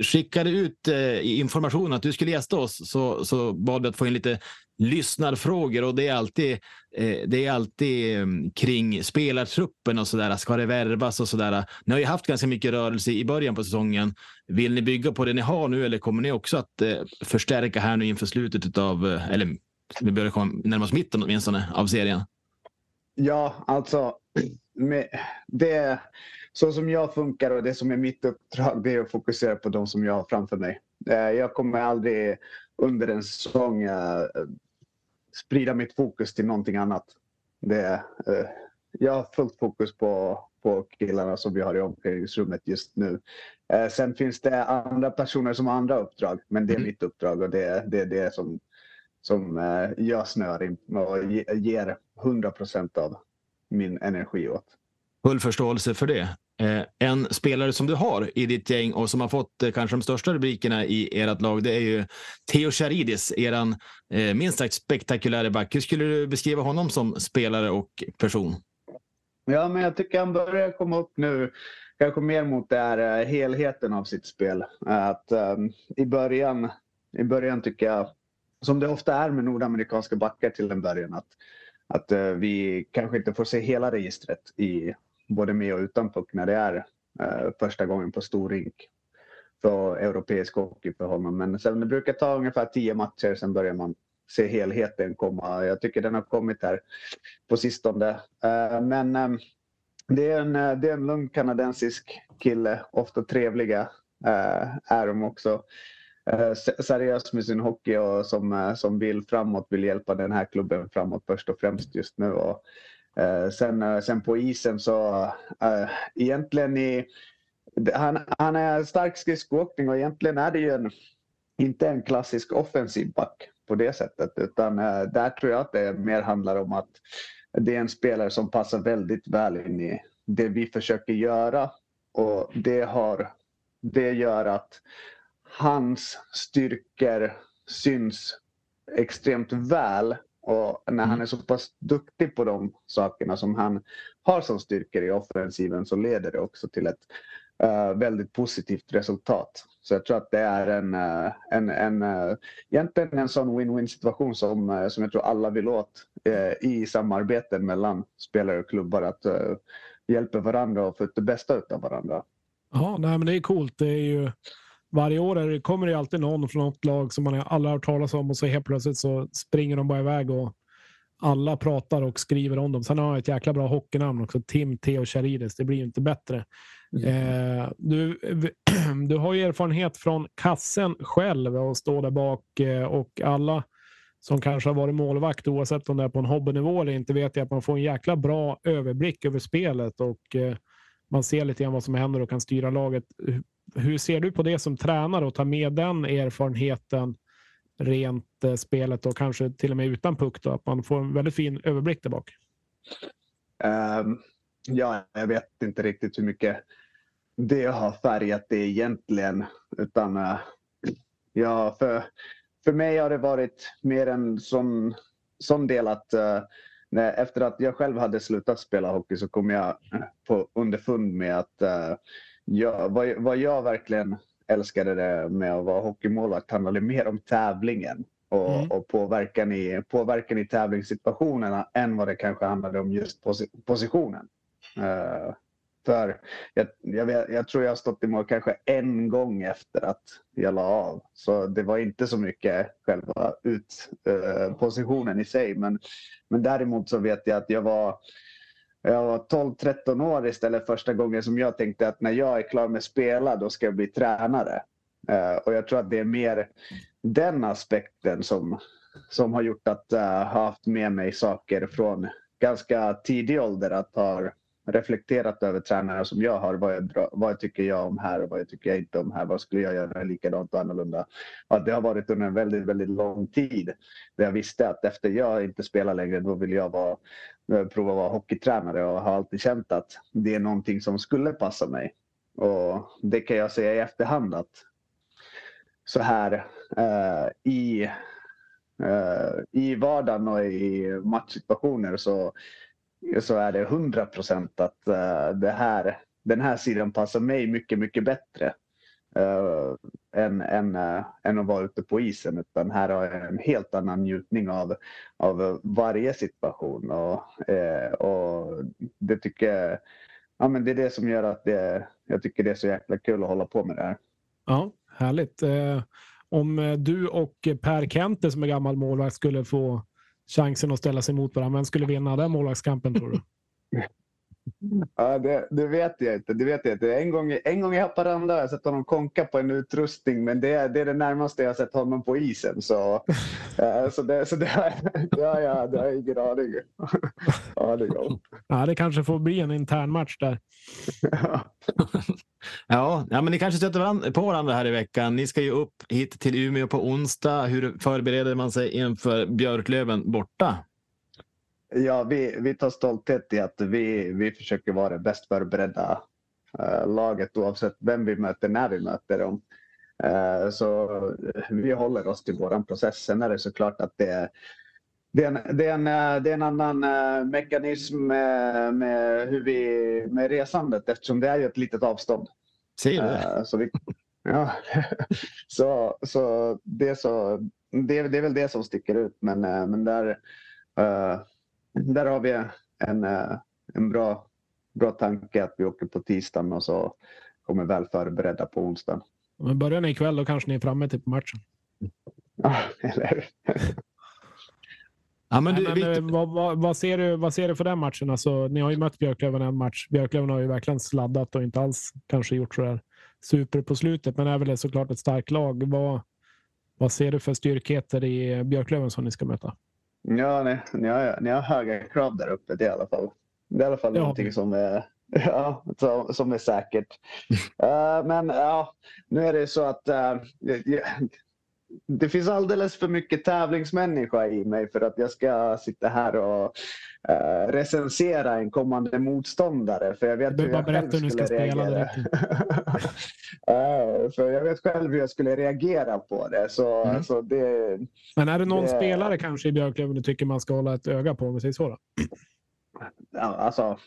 skickade ut eh, information att du skulle gästa oss så, så bad vi att få in lite lyssnarfrågor och det är alltid, eh, det är alltid eh, kring spelartruppen och sådär. Ska det värvas och sådär? Ni har ju haft ganska mycket rörelse i början på säsongen. Vill ni bygga på det ni har nu eller kommer ni också att eh, förstärka här nu inför slutet av, eh, eller vi börjar komma närmast mitten åtminstone av serien? Ja, alltså med det så som jag funkar och det som är mitt uppdrag det är att fokusera på de som jag har framför mig. Eh, jag kommer aldrig under en säsong eh, sprida mitt fokus till någonting annat. Det, eh, jag har fullt fokus på, på killarna som vi har i omklädningsrummet just nu. Sen finns det andra personer som har andra uppdrag men det är mm. mitt uppdrag och det, det är det som, som jag snöar in och ger 100 procent av min energi åt. Full förståelse för det. Eh, en spelare som du har i ditt gäng och som har fått eh, kanske de största rubrikerna i ert lag, det är ju Theo Charidis, eran eh, minst sagt spektakulära back. Hur skulle du beskriva honom som spelare och person? Ja, men jag tycker han börjar komma upp nu, kanske mer mot det här, eh, helheten av sitt spel. Att um, i början, i början tycker jag, som det ofta är med nordamerikanska backar till en början, att, att uh, vi kanske inte får se hela registret i både med och utan puck när det är eh, första gången på stor rink för europeisk hockey för honom. Men sen det brukar ta ungefär tio matcher, sen börjar man se helheten komma. Jag tycker den har kommit här på sistone. Eh, men eh, det, är en, eh, det är en lugn kanadensisk kille, ofta trevliga eh, är de också. Eh, seriös med sin hockey och som, eh, som vill framåt, vill hjälpa den här klubben framåt först och främst just nu. Och Eh, sen, eh, sen på isen så äh, egentligen i, han, han är stark skridskoåkning och egentligen är det ju en, inte en klassisk offensiv back på det sättet utan äh, där tror jag att det mer handlar om att det är en spelare som passar väldigt väl in i det vi försöker göra. Och det, har, det gör att hans styrkor syns extremt väl och när mm. han är så pass duktig på de sakerna som han har som styrkor i offensiven så leder det också till ett uh, väldigt positivt resultat. Så jag tror att det är en, uh, en, en, uh, egentligen en sån win-win situation som, uh, som jag tror alla vill åt i samarbeten mellan spelare och klubbar. Att uh, hjälpa varandra och få ut det bästa av varandra. Ja, nej, men det är coolt. Det är ju, varje år är det, kommer det alltid någon från något lag som man alla har hört talas om och så helt plötsligt så springer de bara iväg och alla pratar och skriver om dem. Sen har jag ett jäkla bra hockeynamn också. Tim Theo Charides. Det blir ju inte bättre. Mm. Eh, du, du har ju erfarenhet från kassen själv och stå där bak eh, och alla som kanske har varit målvakt oavsett om det är på en hobbynivå eller inte vet jag att man får en jäkla bra överblick över spelet och eh, man ser lite grann vad som händer och kan styra laget. Hur ser du på det som tränare och ta med den erfarenheten rent eh, spelet och kanske till och med utan puck då, att man får en väldigt fin överblick där bak? Um, ja, jag vet inte riktigt hur mycket det har färgat det egentligen. Utan uh, ja, för, för mig har det varit mer en sån, sån del att uh, när, efter att jag själv hade slutat spela hockey så kom jag på underfund med att uh, jag, vad, vad jag verkligen älskade det med att vara hockeymålvakt handlade mer om tävlingen och, mm. och påverkan, i, påverkan i tävlingssituationerna än vad det kanske handlade om just posi positionen. Uh, för jag, jag, vet, jag, tror jag har stått i mål kanske en gång efter att jag la av. Så det var inte så mycket själva utpositionen eh, uh, i sig. Men, men däremot så vet jag att jag var jag var 12-13 år istället första gången som jag tänkte att när jag är klar med att spela då ska jag bli tränare. Eh, och jag tror att det är mer den aspekten som, som har gjort att jag uh, har haft med mig saker från ganska tidig ålder att ha reflekterat över tränare som jag har. Vad jag, vad jag tycker jag om här och vad jag tycker jag inte om här. Vad skulle jag göra likadant och annorlunda? Och det har varit under en väldigt, väldigt lång tid. Där jag visste att efter jag inte spelar längre då vill jag vara, eh, prova att vara hockeytränare och har alltid känt att det är någonting som skulle passa mig. Och det kan jag säga i efterhand att så här eh, i, eh, i vardagen och i matchsituationer så så är det 100 procent att uh, det här, den här sidan passar mig mycket, mycket bättre uh, än, än, uh, än att vara ute på isen. Utan här har jag en helt annan njutning av, av varje situation. Och, och det tycker ja, men det är det som gör att det, jag tycker det är så jäkla kul att hålla på med det här. Ja, härligt. om du och Per Kente som är gammal målvakt skulle få chansen att ställa sig mot varandra. Vem skulle vinna den målvaktskampen tror du? Ja, det, det, vet jag inte. Det vet jag inte. En, gång, en gång i Haparanda har jag sett honom konka på en utrustning men det, det är det närmaste jag har sett honom på isen. Så, äh, så, det, så det, det, har jag, det har jag ingen aning om. Ja, det kanske får bli en intern match där. ja, ja, men ni kanske stöter på varandra här i veckan. Ni ska ju upp hit till Umeå på onsdag. Hur förbereder man sig inför Björklöven borta? Ja, vi, vi tar stolthet i att vi, vi försöker vara det bäst förberedda eh, laget oavsett vem vi möter, när vi möter dem. Eh, så vi håller oss till vår process. Sen är det såklart att det är det är, en, det, är en, eh, det är en annan uh, mekanism med, med, hur vi, med resandet eftersom det är ju ett litet avstånd. Ser du? Uh, så, vi, ja. så, så, det, så det, det är väl det som sticker ut. Men, men där, där har vi en, eh, en bra, bra tanke att vi åker på tisdagen och så kommer väl förberedda på onsdagen. Men börjar ni ikväll då kanske ni är framme till matchen. Ja, eller Ja, men, du, Nej, men eh, vad, vad, vad, ser du, vad ser du för den matchen? Alltså, ni har ju mött Björklöven en match. Björklöven har ju verkligen sladdat och inte alls kanske gjort så där super på slutet, men är väl såklart ett starkt lag. Vad, vad ser du för styrkheter i Björklöven som ni ska möta? Ja, ni, ni, har, ni har höga krav där uppe det i alla fall. Det är i alla fall ja. någonting som är, ja, som, som är säkert. uh, men ja, nu är det så att uh, det finns alldeles för mycket tävlingsmänniska i mig för att jag ska sitta här och eh, recensera en kommande motståndare. För jag vet Du hur jag själv hur skulle reagera. Eh, för jag vet själv hur jag skulle reagera på det. Så, Mm. så det, Men är det någon Det- spelare kanske i Björklöven du tycker man ska hålla ett öga på om vi säger så? Ja, alltså,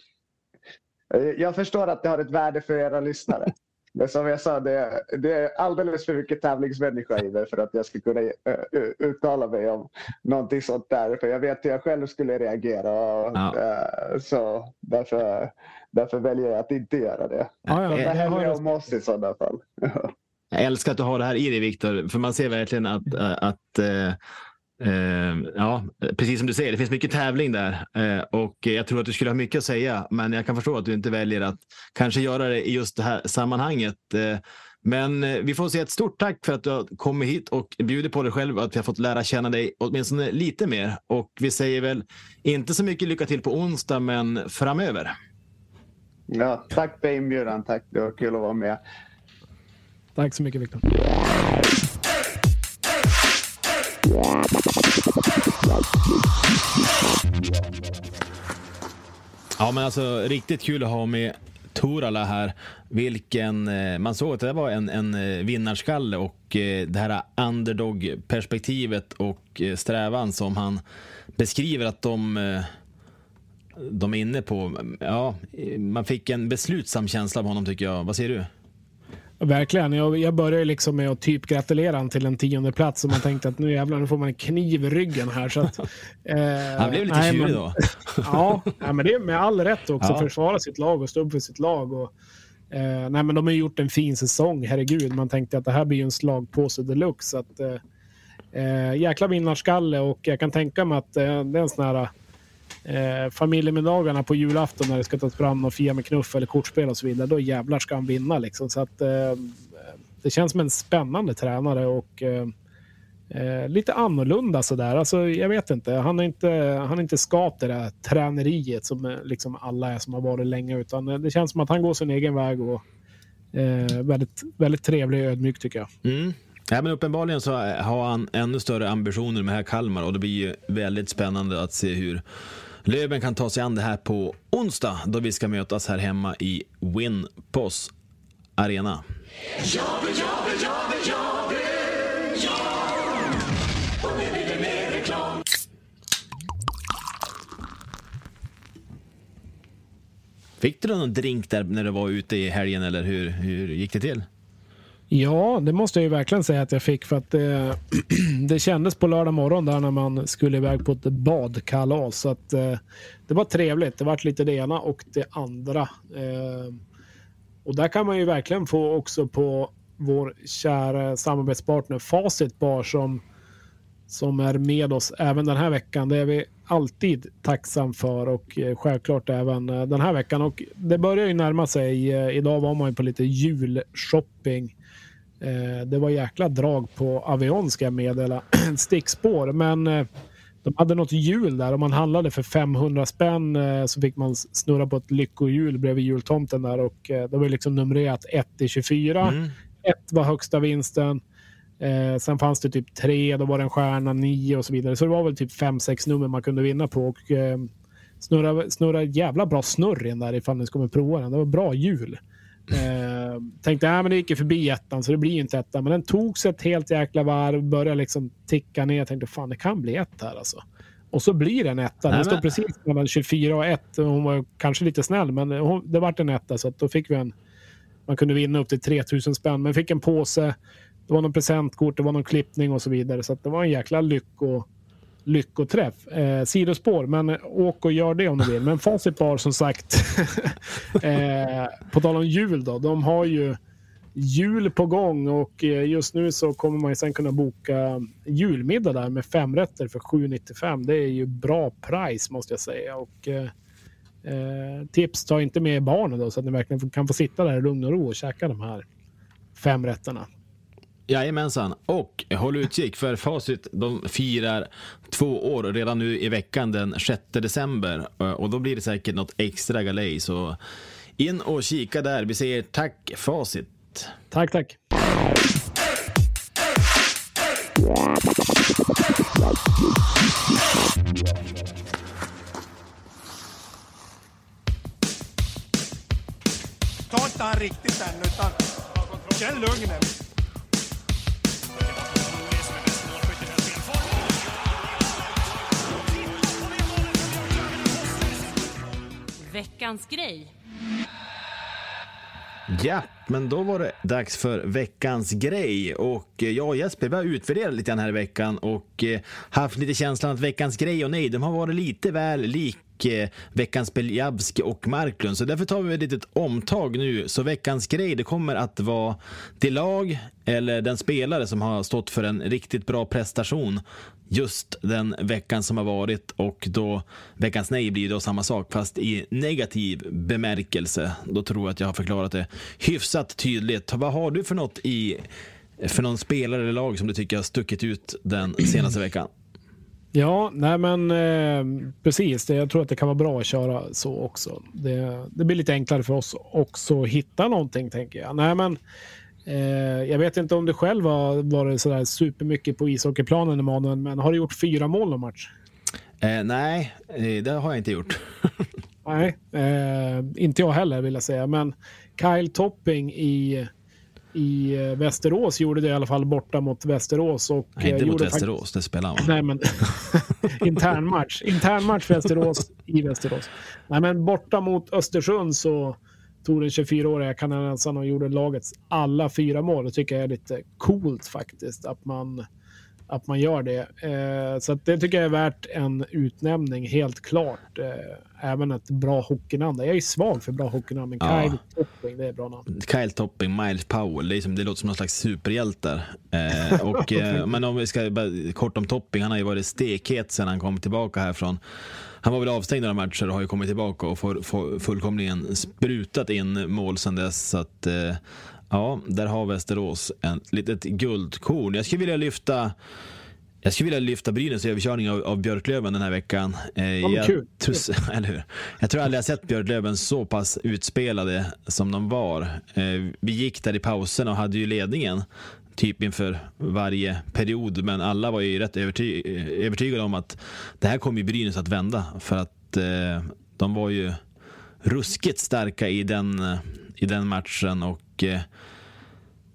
eh, jag förstår att det har ett värde för era lyssnare. Men som jag sa, det, det är alldeles för mycket tävlingsmänniska i mig för att jag ska kunna eh, uttala mig om någonting sånt där. För jag vet hur jag själv skulle reagera. Och, Ja. eh, så därför, därför väljer jag att inte göra det. Ja, ja, Jag det hellre jag om oss i sådana fall. Jag älskar att du har det här i dig, Viktor, för man ser verkligen att, äh, att ja, precis som du säger, det finns mycket tävling där äh, och jag tror att du skulle ha mycket att säga, men jag kan förstå att du inte väljer att kanske göra det i just det här sammanhanget. Äh, Men vi får säga ett stort tack för att du har kommit hit och bjudit på dig själv och att vi har fått lära känna dig åtminstone lite mer. Och vi säger väl inte så mycket lycka till på onsdag, men framöver. Ja, tack för inbjudan. Tack, det var kul att vara med. Tack så mycket Viktor. Ja, men alltså riktigt kul att ha med Torala här. Vilken, eh, man såg att det var en, en eh, vinnarskalle och eh, det här underdog-perspektivet och strävan som han beskriver att de, de är inne på. Ja, man fick en beslutsam känsla av honom tycker jag. Vad säger du? Verkligen. Jag, jag började liksom med att typ gratulera han till en tionde plats och man tänkte att nu jävlar, nu får man en kniv i ryggen här. Så att, eh, Han blev lite tjurig då. Ja, nej, men det är med all rätt också. Ja. Försvara sitt lag och stå upp för sitt lag. Och, eh, nej, men de har gjort en fin säsong, herregud. Man tänkte att det här blir ju en slagpåse deluxe. Så att, eh, eh, jäkla vinnarskalle och jag kan tänka mig att eh, det är en sån här eh, familjemiddagarna på julafton när det ska tas fram någon Fia med knuff eller kortspel och så vidare. Då jävlar ska han vinna liksom. Så att, eh, det känns som en spännande tränare och eh, eh lite annorlunda sådär. Alltså, jag vet inte. Han är inte, han är inte skapt det där träneriet som eh, liksom alla är som har varit länge. Utan eh, det känns som att han går sin egen väg och eh, väldigt, väldigt trevlig och ödmjuk tycker jag. Mm. Ja, men uppenbarligen så har han ännu större ambitioner med här Kalmar och det blir ju väldigt spännande att se hur Löven kan ta sig an det här på onsdag då vi ska mötas här hemma i Winpos Arena. Fick du någon drink där när du var ute i helgen eller hur, hur gick det till? Ja, det måste jag ju verkligen säga att jag fick för att det, eh, det kändes på lördag morgon där när man skulle iväg på ett badkalas. Så att, eh, det var trevligt. Det vart lite det ena och det andra. Eh, och där kan man ju verkligen få också på vår kära samarbetspartner Facit Bar som, som är med oss även den här veckan. Det är vi alltid tacksam för och självklart även den här veckan. Och det börjar ju närma sig. Idag var man ju på lite julshopping. Eh, Det var jäkla drag på Avion ska jag meddela. Stickspår. Men eh, de hade något hjul där. Om man handlade för 500 spänn eh, så fick man snurra på ett lyckohjul bredvid jultomten där. Och det var liksom numrerat 1 till 24. Mm. Ett var högsta vinsten. Eh, sen fanns det typ tre, då var det en stjärna, nio och så vidare. Så det var väl typ fem, sex nummer man kunde vinna på. Och, eh, snurra, snurra jävla bra snurr in där ifall ni ska prova den. Det var bra hjul. Eh, tänkte att men det gick ju förbi ettan så det blir ju inte ettan. Men den tog sig ett helt jäkla varv, började liksom ticka ner. Jag tänkte fan det kan bli ett här alltså. Och så blir det en etta. Nej, Den står men- precis mellan 24 och 1. Hon var kanske lite snäll men hon, det vart en etta så då fick vi en man kunde vinna upp till 3000 spänn, men fick en påse. Det var någon presentkort, det var någon klippning och så vidare. Så det var en jäkla lycko, lyckoträff. Eh, sidospår, men åk och gör det om du vill. Men Facit Bar som sagt, eh, på tal om jul då. De har ju jul på gång och eh, just nu så kommer man ju sen kunna boka julmiddag där med fem rätter för 795. Det är ju bra pris måste jag säga. Och, eh, Eh, tips, ta inte med barnen då så att ni verkligen kan få sitta där i lugn och ro och käka de här fem rätterna. Jajamensan, och håll utkik för Facit de firar två år redan nu i veckan den 6 december. Eh, och då blir det säkert något extra galej, så in och kika där. Vi säger tack Facit. Tack, tack. Ta inte han riktigt än, utan känn lugnet. Veckans grej. Ja, men då var det dags för veckans grej. Och eh, jag och Jesper vi har utvärderat lite grann här i veckan och eh, haft lite känslan att veckans grej och nej, de har varit lite väl lik eh, veckans Beljavski och Marklund. Så därför tar vi ett litet omtag nu. Så veckans grej, det kommer att vara det lag eller den spelare som har stått för en riktigt bra prestation just den veckan som har varit och då veckans nej blir då samma sak fast i negativ bemärkelse. Då tror jag att jag har förklarat det hyfsat tydligt. Vad har du för något i för någon spelare eller lag som du tycker har stuckit ut den senaste veckan? Ja, nej men eh, precis. Det, jag tror att det kan vara bra att köra så också. Det, det blir lite enklare för oss också att hitta någonting, tänker jag. Nej, men jag vet inte om du själv har varit sådär supermycket på ishockeyplanen, Emanuel, men har du gjort fyra mål om match? Eh, nej, eh, det har jag inte gjort. nej, eh, inte jag heller vill jag säga. Men Kyle Topping i, i eh, Västerås gjorde det i alla fall borta mot Västerås. Och, nej, inte mot Västerås, faktiskt... det spelar man. Nej, men internmatch. Internmatch Västerås i Västerås. Nej, men borta mot Östersund så tog den 24-åriga kanadensaren och gjorde lagets alla fyra mål. Det tycker jag är lite coolt faktiskt att man, att man gör det. Eh, så det tycker jag är värt en utnämning, helt klart. Eh, även ett bra hockeynamn. Jag är svag för bra hockeynamn, men ja. Kyle Topping, det är bra namn. Kyle Topping, Miles Powell, det, är som, det låter som någon slags superhjältar. Eh, och, eh, men om vi ska kort om Topping, han har ju varit stekhet sedan han kom tillbaka härifrån han var väl avstängd några matcher och har ju kommit tillbaka och får, får fullkomligen sprutat in mål sedan dess. Så att, eh, ja, där har Västerås ett litet guldkorn. Jag skulle vilja lyfta jag skulle vilja lyfta Brynäs överkörning av, av Björklöven den här veckan. Eh, jag, kul. Tror, eller hur? jag tror aldrig jag sett Björklöven så pass utspelade som de var. Eh, vi gick där i pausen och hade ju ledningen typ inför varje period. Men alla var ju rätt överty övertygade om att det här kommer ju Brynäs att vända. För att eh, de var ju ruskigt starka i den, i den matchen. och eh,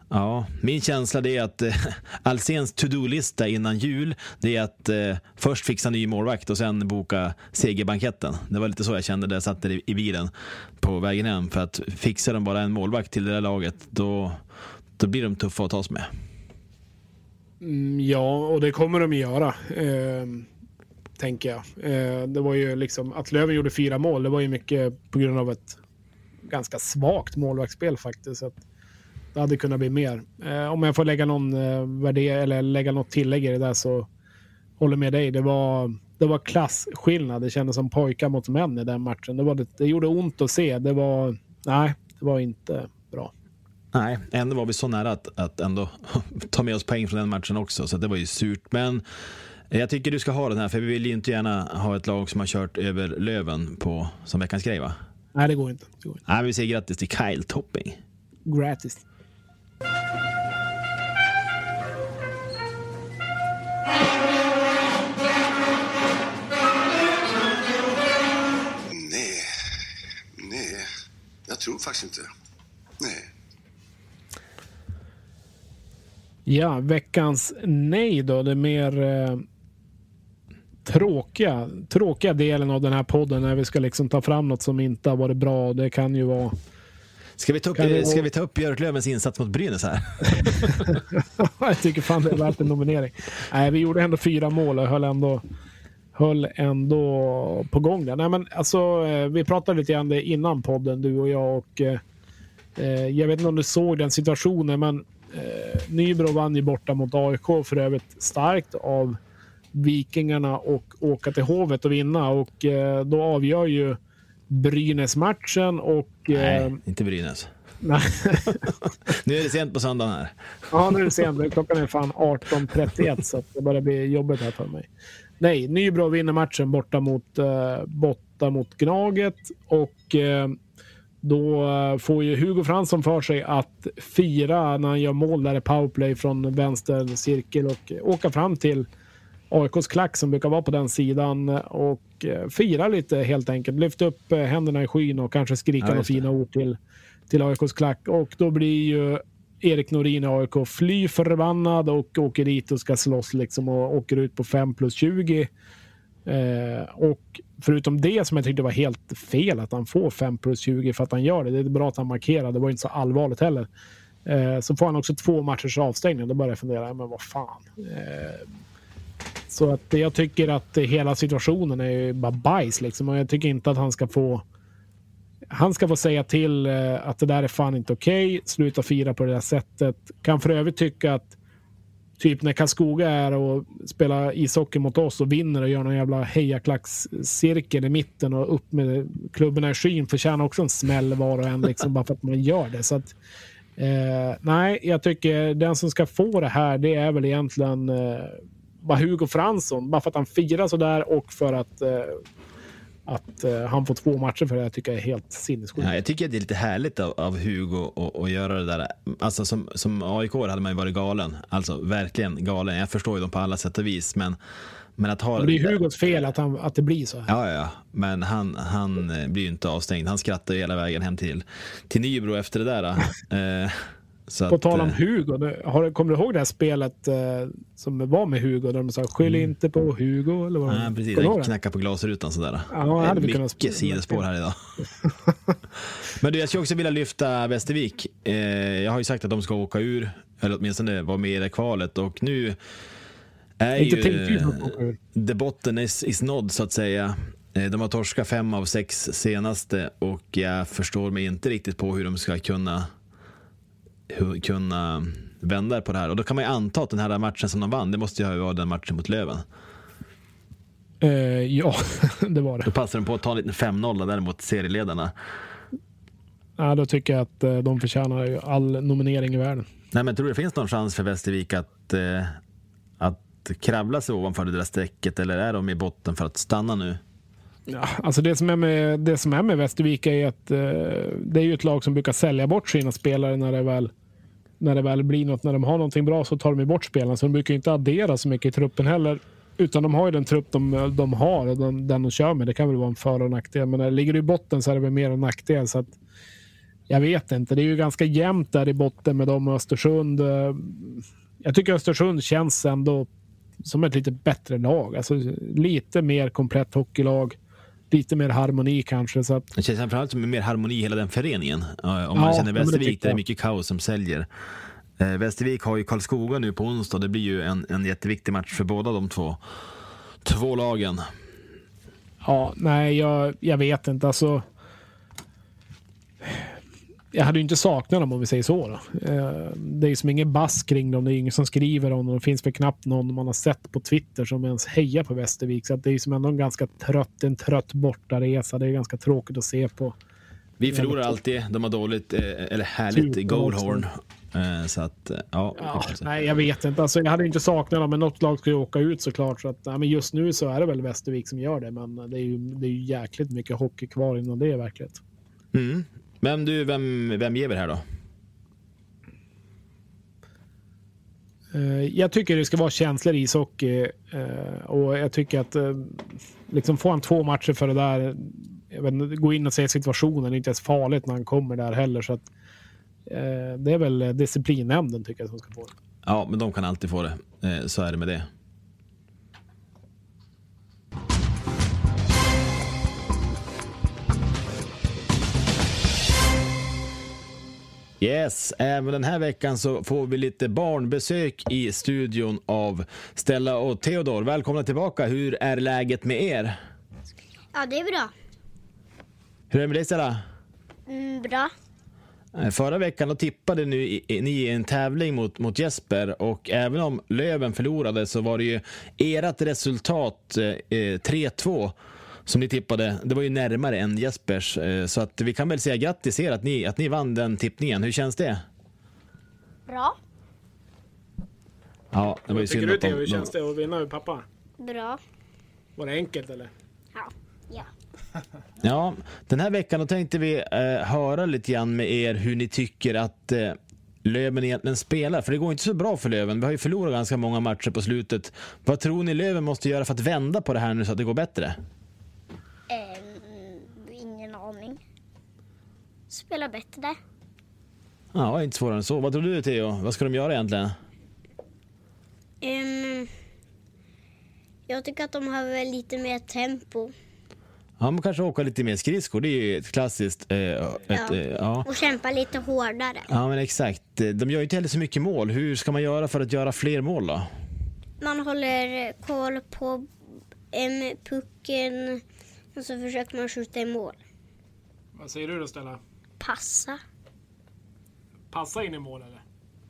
Ja, min känsla är att eh, Alsens to-do-lista innan jul, det är att eh, först fixa ny målvakt och sen boka segerbanketten. Det var lite så jag kände när jag satt där i, i bilen på vägen hem. För att fixar de bara en målvakt till det där laget, då, då blir de tuffa att tas med. Mm, ja, och det kommer de göra. Eh, tänker jag. Eh, det var ju liksom att Löven gjorde fyra mål. Det var ju mycket på grund av ett ganska svagt målvaktsspel faktiskt. Så det hade kunnat bli mer. Eh, om jag får lägga någon eh, värdering eller lägga något tillägg i det där så håller med dig. Det var, det var klassskillnad. Det kändes som pojkar mot män i den matchen. Det, var, det, det gjorde ont att se. Det var, nej, det var inte. Nej, ändå var vi så nära att, att ändå ta med oss poäng från den matchen också, så det var ju surt. Men jag tycker du ska ha den här, för vi vill ju inte gärna ha ett lag som har kört över Löven på, som veckans grej va? Nej, det går inte. Det går inte. Nej, vi säger grattis till Kyle Topping. Gratis. Nej, nej, jag tror faktiskt inte. Nej. Ja, veckans nej då. Det mer eh, tråkiga, tråkiga delen av den här podden när vi ska liksom ta fram något som inte har varit bra. Det kan ju vara... Ska vi ta upp, vi... Ska vi ta upp Björklövens insats mot Brynäs här? jag tycker fan det är värt en nominering. Nej, vi gjorde ändå fyra mål och höll ändå, höll ändå på gång där. Nej, men alltså, eh, vi pratade lite grann innan podden, du och jag. och eh, eh, Jag vet inte om du såg den situationen, men Eh, Nybro vann ju borta mot AIK för övrigt starkt av Vikingarna och åka till Hovet och vinna och eh, då avgör ju Brynäs matchen och... Nej, eh, inte Brynäs. nu är det sent på söndagen här. Ja, nu är det sent. Klockan är fan 18.31 så det börjar bli jobbigt här för mig. Nej, Nybro vinner matchen borta mot, uh, borta mot Gnaget och uh, då eh, får ju Hugo Fransson för sig att fira när han gör mål där i powerplay från vänster cirkel och åka fram till AIKs klack som brukar vara på den sidan och eh, fira lite helt enkelt. Lyfta upp eh, händerna i skyn och kanske skrika ja, några fina ord till, till AIKs klack. Och då blir ju Erik Norin i AIK fly förbannad och åker dit och ska slåss liksom och åker ut på 5 plus 20. Eh, och förutom det som jag tyckte var helt fel att han får 5 plus 20 för att han gör det. Det är bra att han markerar. Det var inte så allvarligt heller. Eh, så får han också två matchers avstängning. Då börjar jag fundera, men vad fan. Eh, så att jag tycker att hela situationen är ju bara bajs liksom. Och jag tycker inte att han ska få han ska få säga till eh, att det där är fan inte okej. Okay. Sluta fira på det där sättet. Kan för övrigt tycka att typ när Karlskoga är och spelar ishockey mot oss och vinner och gör någon jävla hejaklackscirkel i mitten och upp med klubborna i skyn förtjänar också en smäll var och en liksom bara för att man gör det. Så att, eh, nej, jag tycker den som ska få det här, det är väl egentligen eh, bara Hugo Fransson. Bara för att han firar sådär och för att eh, att uh, han får två matcher för det jag tycker jag är helt sinnessjukt. Ja, jag tycker att det är lite härligt av, av Hugo att göra det där. Alltså som, som AIK hade man ju varit galen. Alltså verkligen galen. Jag förstår ju dem på alla sätt och vis. Men, men att ha... Det blir Hugos fel att, han, att det blir så. Ja, ja. Men han, han eh, blir ju inte avstängd. Han skrattar ju hela vägen hem till, till Nybro efter det där. Så på att, tal om eh, Hugo, har, kommer du ihåg det här spelet eh, som var med Hugo? Där de sa skyll mm. inte på Hugo. Eller vad ja, precis, han knackade på glasrutan sådär. Ja, hade Mycket sidospår här idag. Men du, jag skulle också vilja lyfta Västervik. Eh, jag har ju sagt att de ska åka ur, eller åtminstone vara med i det kvalet och nu är inte ju the botten is, is nådd så att säga. Eh, de har torskat fem av sex senaste och jag förstår mig inte riktigt på hur de ska kunna kunna vända på det här. Och då kan man ju anta att den här matchen som de vann, det måste ju vara den matchen mot Löven. Uh, ja, det var det. Då passar de på att ta en liten 5-0 där mot serieledarna. Ja, då tycker jag att uh, de förtjänar all nominering i världen. Nej, men tror du det finns någon chans för Västervik att, uh, att kravla sig ovanför det där strecket eller är de i botten för att stanna nu? Ja, alltså det, som är med, det som är med Västervik är att eh, det är ju ett lag som brukar sälja bort sina spelare när det väl när det väl blir något. När de har någonting bra så tar de ju bort spelarna. Så de brukar inte addera så mycket i truppen heller. Utan de har ju den trupp de, de har och den, den de kör med. Det kan väl vara en för och nackdel. Men när det ligger i botten så är det väl mer en nackdel. Så att, jag vet inte. Det är ju ganska jämnt där i botten med dem och Östersund. Eh, jag tycker Östersund känns ändå som ett lite bättre lag. Alltså lite mer komplett hockeylag lite mer harmoni kanske. Så att... Det känns framförallt som mer harmoni i hela den föreningen. Om man ja, känner Västervik, det, det är mycket kaos som säljer. Eh, Västervik har ju Karlskoga nu på onsdag. Det blir ju en, en jätteviktig match för båda de två, två lagen. Ja, nej, jag, jag vet inte. Alltså, jag hade ju inte saknat dem om vi säger så. Då. Eh, det är ju som ingen bass kring dem. Det är ingen som skriver om dem. Det finns väl knappt någon man har sett på Twitter som ens hejar på Västervik. Så det är ju som ändå en ganska trött, en trött bortaresa. Det är ganska tråkigt att se på. Vi förlorar alltid. De har dåligt, eh, eller härligt goalhorn. Eh, så att, ja. ja nej, jag vet inte. Alltså, jag hade inte saknat dem, men något lag ska ju åka ut såklart. Så att, ja, men just nu så är det väl Västervik som gör det, men det är ju, det är ju jäkligt mycket hockey kvar innan det är verkligt. Mm. Men du, vem, vem ger vi det här då? Eh, jag tycker det ska vara känslor i ishockey eh, och jag tycker att eh, liksom få han två matcher för det där. Vet, gå in och se situationen, det är inte ens farligt när han kommer där heller. Så att, det är väl disciplinnämnden tycker jag som ska få det. Ja, men de kan alltid få det. Så är det med det. Yes, även den här veckan så får vi lite barnbesök i studion av Stella och Theodor. Välkomna tillbaka. Hur är läget med er? Ja, det är bra. Hur är det med dig Stella? Mm, bra. Eh, förra veckan då tippade ni, i en tävling mot, mot Jesper och även om Löven förlorade så var det ju ert resultat eh, 3-2 som ni tippade, det var ju närmare än Jespers. Eh, så att vi kan väl säga grattis er att ni, att ni vann den tippningen. Hur känns det? Bra. Ja, det var ju synd att de, Hur känns det att vinna över pappa? Bra. Var det enkelt eller? Ja. Ja. ja, den här veckan då tänkte vi eh, höra lite grann med er hur ni tycker att eh, Löven egentligen spelar. För det går inte så bra för Löven. Vi har ju förlorat ganska många matcher på slutet. Vad tror ni Löven måste göra för att vända på det här nu så att det går bättre? Spela bättre. Ja, inte svårare än så. Vad tror du Theo? Vad ska de göra egentligen? Ehm, jag tycker att de har väl lite mer tempo. Ja, man kanske åka lite mer skridskor. Det är ju ett klassiskt... Eh, ett, Ja. eh, ja. Och kämpa lite hårdare. ja, men exakt. De gör ju inte heller så mycket mål. Hur ska man göra för att göra fler mål då? Man håller koll på en pucken och så försöker man skjuta i mål. Vad säger du då Stella? Passa. Passa in i mål eller?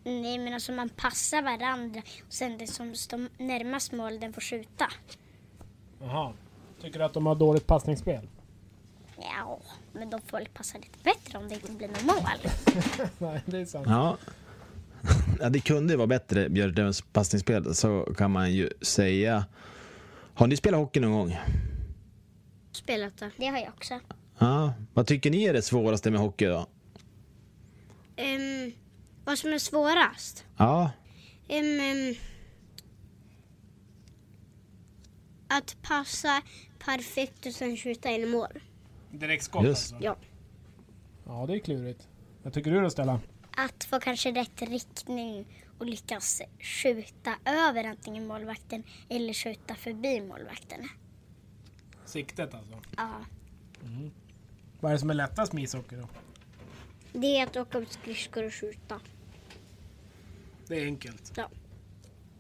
Nej men alltså man passar varandra och sen den som står närmast mål den får skjuta. Jaha. Tycker du att de har dåligt passningsspel? Ja, men de får väl passa lite bättre om det inte blir något mål. Nej, det är sant. Ja. ja, det kunde ju vara bättre, Björklövens passningsspel, så kan man ju säga. Har ni spelat hockey någon gång? Spelat det. Det har jag också. Ja. Vad tycker ni är det svåraste med hockey då? Um, vad som är svårast? Ja, Ehm, ehm, att passa perfekt och sen skjuta in mål. Direktskott Just. alltså? Ja. Ja, det är klurigt. Vad tycker du då Stella? Att få kanske rätt riktning och lyckas skjuta över antingen målvakten eller skjuta förbi målvakten. Siktet alltså. Ja. Vad är det som är lättast med ishockey då? Det är att åka upp skridskor och skjuta. Det är enkelt. Ja.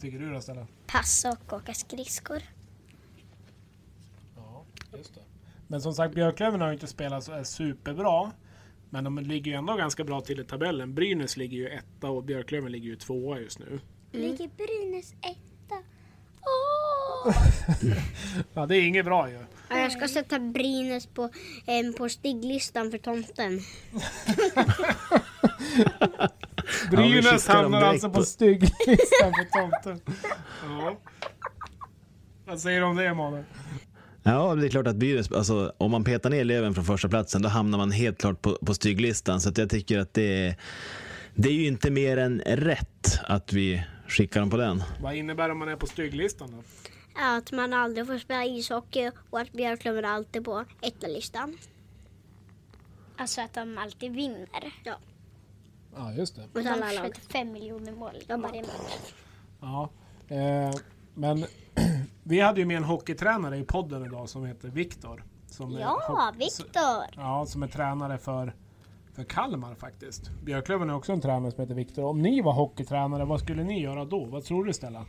Tycker du då Stella? Passa och åka skridskor. Ja, just det. Men som sagt, Björklöven har ju inte spelat så är superbra. Men de ligger ju ändå ganska bra till i tabellen. Brynäs ligger ju etta och Björklöven ligger ju tvåa just nu. Ligger Brynäs etta? Ja, det är inget bra ju. Ja, jag ska sätta Brynäs på, em, på stiglistan för tomten. vi Brynäs skickar dem hamnar direkt alltså på på- stygglistan för tomten. Ja. Vad säger du om det Emanuel? Ja, det är klart att Brynäs, alltså, om man petar ner Löven från första platsen då hamnar man helt klart på, på styglistan. Så att jag tycker att det är, det är ju inte mer än rätt att vi skickar dem på den. Vad innebär om man är på stygglistan då? Att man aldrig får spela ishockey och att Björklöven är alltid på etta-listan. Alltså att de alltid vinner. Ja. Ja, just det. Och de skjuter fem miljoner mål i varje match. Ja. Eh, men vi hade ju med en hockeytränare i podden idag som heter Viktor. Är Ja, Viktor! Ja, som är tränare för, för Kalmar faktiskt. Björklöven är också en tränare som heter Viktor. Om ni var hockeytränare, vad skulle ni göra då? Vad tror du Stella?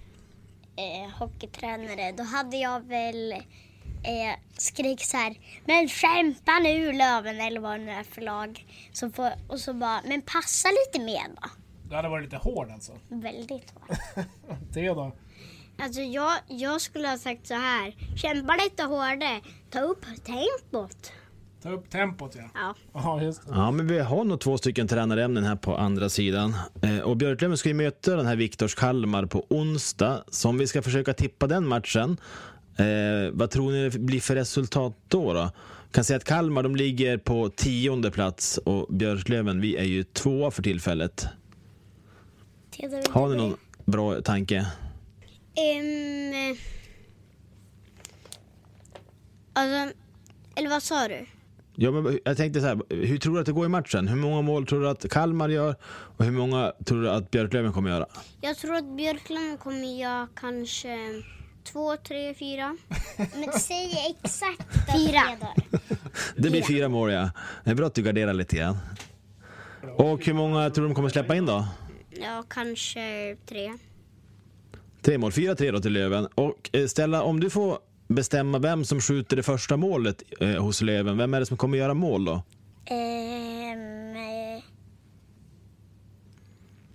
Eh, hockeytränare, då hade jag väl eh, skrik så här. Men kämpa nu Löven eller vad det nu är för lag. Så får, och så bara, men passa lite mer då. Du hade varit lite hård alltså. Väldigt hårt. Det då? Alltså jag, jag skulle ha sagt så här. Kämpa lite hårdare. Ta upp tempot. Ta upp tempot ja. Ja. Ja, just det. Ja, men vi har nog två stycken tränarämnen här på andra sidan. Eh, och Björklöven ska ju möta den här Viktors Kalmar på onsdag. Så om vi ska försöka tippa den matchen, eh, vad tror ni det blir för resultat då? då? kan säga att Kalmar de ligger på tionde plats och Björklöven, vi är ju tvåa för tillfället. Har ni någon bra tanke? Ehm, alltså, eller vad sa du? Ja, men jag tänkte så här, hur tror du att det går i matchen? Hur många mål tror du att Kalmar gör och hur många tror du att Björklöven kommer göra? Jag tror att Björklund kommer göra kanske två, tre, fyra. Men säg exakt Fyra. Det blir fyra mål ja. Det är bra att du garderar lite grann. Och hur många tror du de kommer släppa in då? Ja, kanske tre. Tre mål, fyra tre då till Löven. Och eh, Stella, om du får bestämma vem som skjuter det första målet eh, hos Löven, vem är det som kommer göra mål då?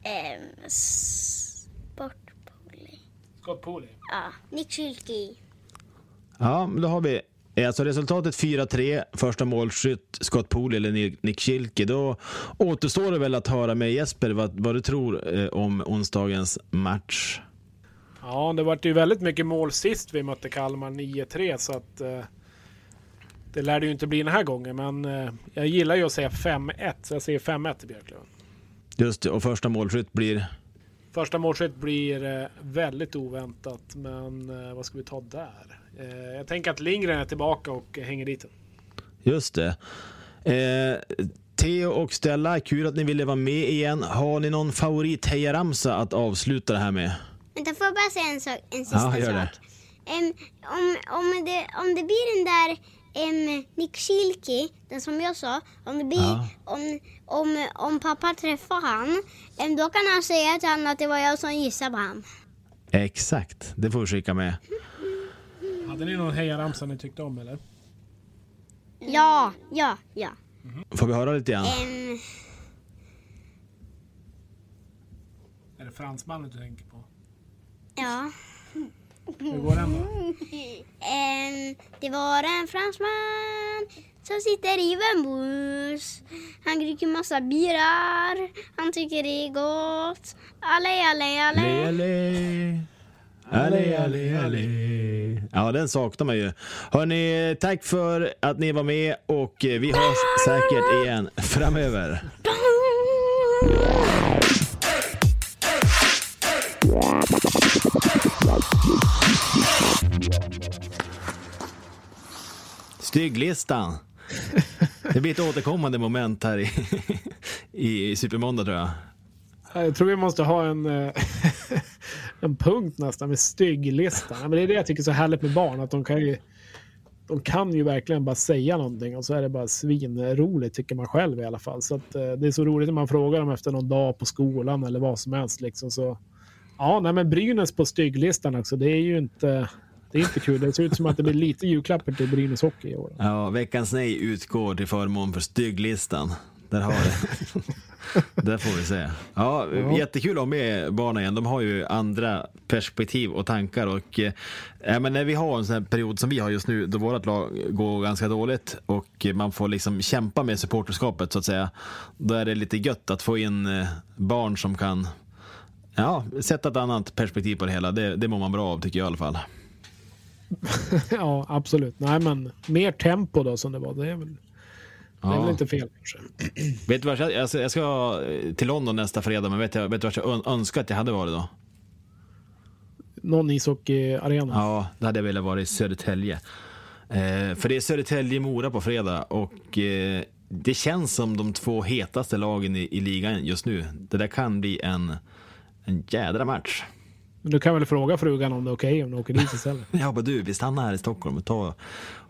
Ehm, sportpoli. Scott Pooley. Ja, Nick Schilke. Ja, då har vi eh, alltså resultatet 4-3, första målskytt Scott Pooley eller Ni- Nick Schilke. Då återstår det väl att höra med Jesper vad, vad du tror eh, om onsdagens match. Ja, det vart ju väldigt mycket mål sist vi mötte Kalmar 9-3 så att eh, det lär det ju inte bli den här gången. Men eh, jag gillar ju att säga 5-1 så jag säger 5-1 till Björklöven. Just det, och första målskytt blir Första målskytt blir eh, väldigt oväntat, men eh, vad ska vi ta där? Eh, jag tänker att Lindgren är tillbaka och hänger dit. Just det. Eh, Theo och Stella, kul att ni ville vara med igen. Har ni någon favorit hejaramsa att avsluta det här med? Vänta, får jag bara säga en, sak, en sista Ja, gör det. sak? Em, om, om, det, om det blir den där um, Nick Schilke, den som jag sa, om, det blir, Ja. om, om, om pappa träffar han, em, då kan han säga till honom att det var jag som gissade på han. Exakt, det får vi skicka med. Hade ni någon hejaramsa ni tyckte om eller? Ja, ja, ja. Får vi höra lite grann? Em, Är det fransmannen du tänker på? Ja. Hur går den då? Em, det var en fransman som sitter i en buss. Han dricker massa birar. Han tycker det är gott. Allé, allé, Allé, allé. Allé, allé, allé. Ja, den saknar man ju. Hörni, tack för att ni var med och eh, vi hörs säkert igen framöver. Stygglistan. Det blir ett återkommande moment här i, i Supermåndag tror jag. Jag tror vi måste ha en, eh, en punkt nästan med stygglistan. Men det är det jag tycker är så härligt med barn. Att de kan ju, de kan ju verkligen bara säga någonting och så är det bara svinroligt tycker man själv i alla fall. Så att, eh, det är så roligt när man frågar dem efter någon dag på skolan eller vad som helst. Liksom, så, ja, nej, men Brynäs på stygglistan också. Det är ju inte, det är inte kul. Det ser ut som att det blir lite julklappar till Brynäs Hockey i år. Ja, veckans nej utgår till förmån för stygglistan. Där har det. Där får vi se. Ja, jättekul att ha med barnen igen. De har ju andra perspektiv och tankar. Och, eh, ja, men när vi har en sån här period som vi har just nu, då vårt lag går ganska dåligt och man får liksom kämpa med supporterskapet så att säga. Då är det lite gött att få in eh, barn som kan ja, sätta ett annat perspektiv på det hela. Det, det mår man bra av tycker jag i alla fall. ja, absolut. Nej, men mer tempo då som det var. Det är väl, det är Ja. väl inte fel kanske. Vet du vad jag, ska, jag ska till London nästa fredag, men vet, jag, vet du vad jag ön- önskar att jag hade varit då? Någon ishockeyarena. Ja, det hade jag velat vara i Södertälje. Eh, för det är Södertälje-Mora på fredag och eh, det känns som de två hetaste lagen i, i ligan just nu. Det där kan bli en, en jädra match. Men du kan väl fråga frugan om det är okej om du åker dit istället. Ja, bara du, vi stannar här i Stockholm och tar,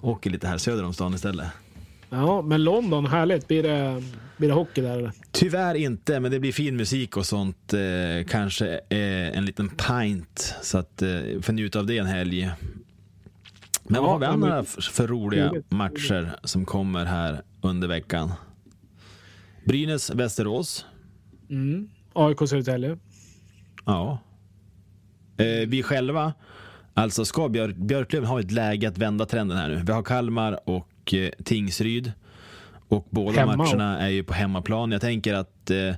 åker lite här söder om stan istället. Ja, men London, härligt. Blir det, blir det hockey där eller? Tyvärr inte, men det blir fin musik och sånt. Eh, kanske eh, en liten pint, så att eh, får njuta av det en helg. Men Ja, vad har vi men- andra f- för roliga matcher som kommer här under veckan? Brynäs, Västerås. Mm. AIK Södertälje. Ja. Eh, vi själva, alltså ska Björk, Björklöven ha ett läge att vända trenden här nu. Vi har Kalmar och eh, Tingsryd. Och båda Hemma matcherna är ju på hemmaplan. Jag tänker att eh,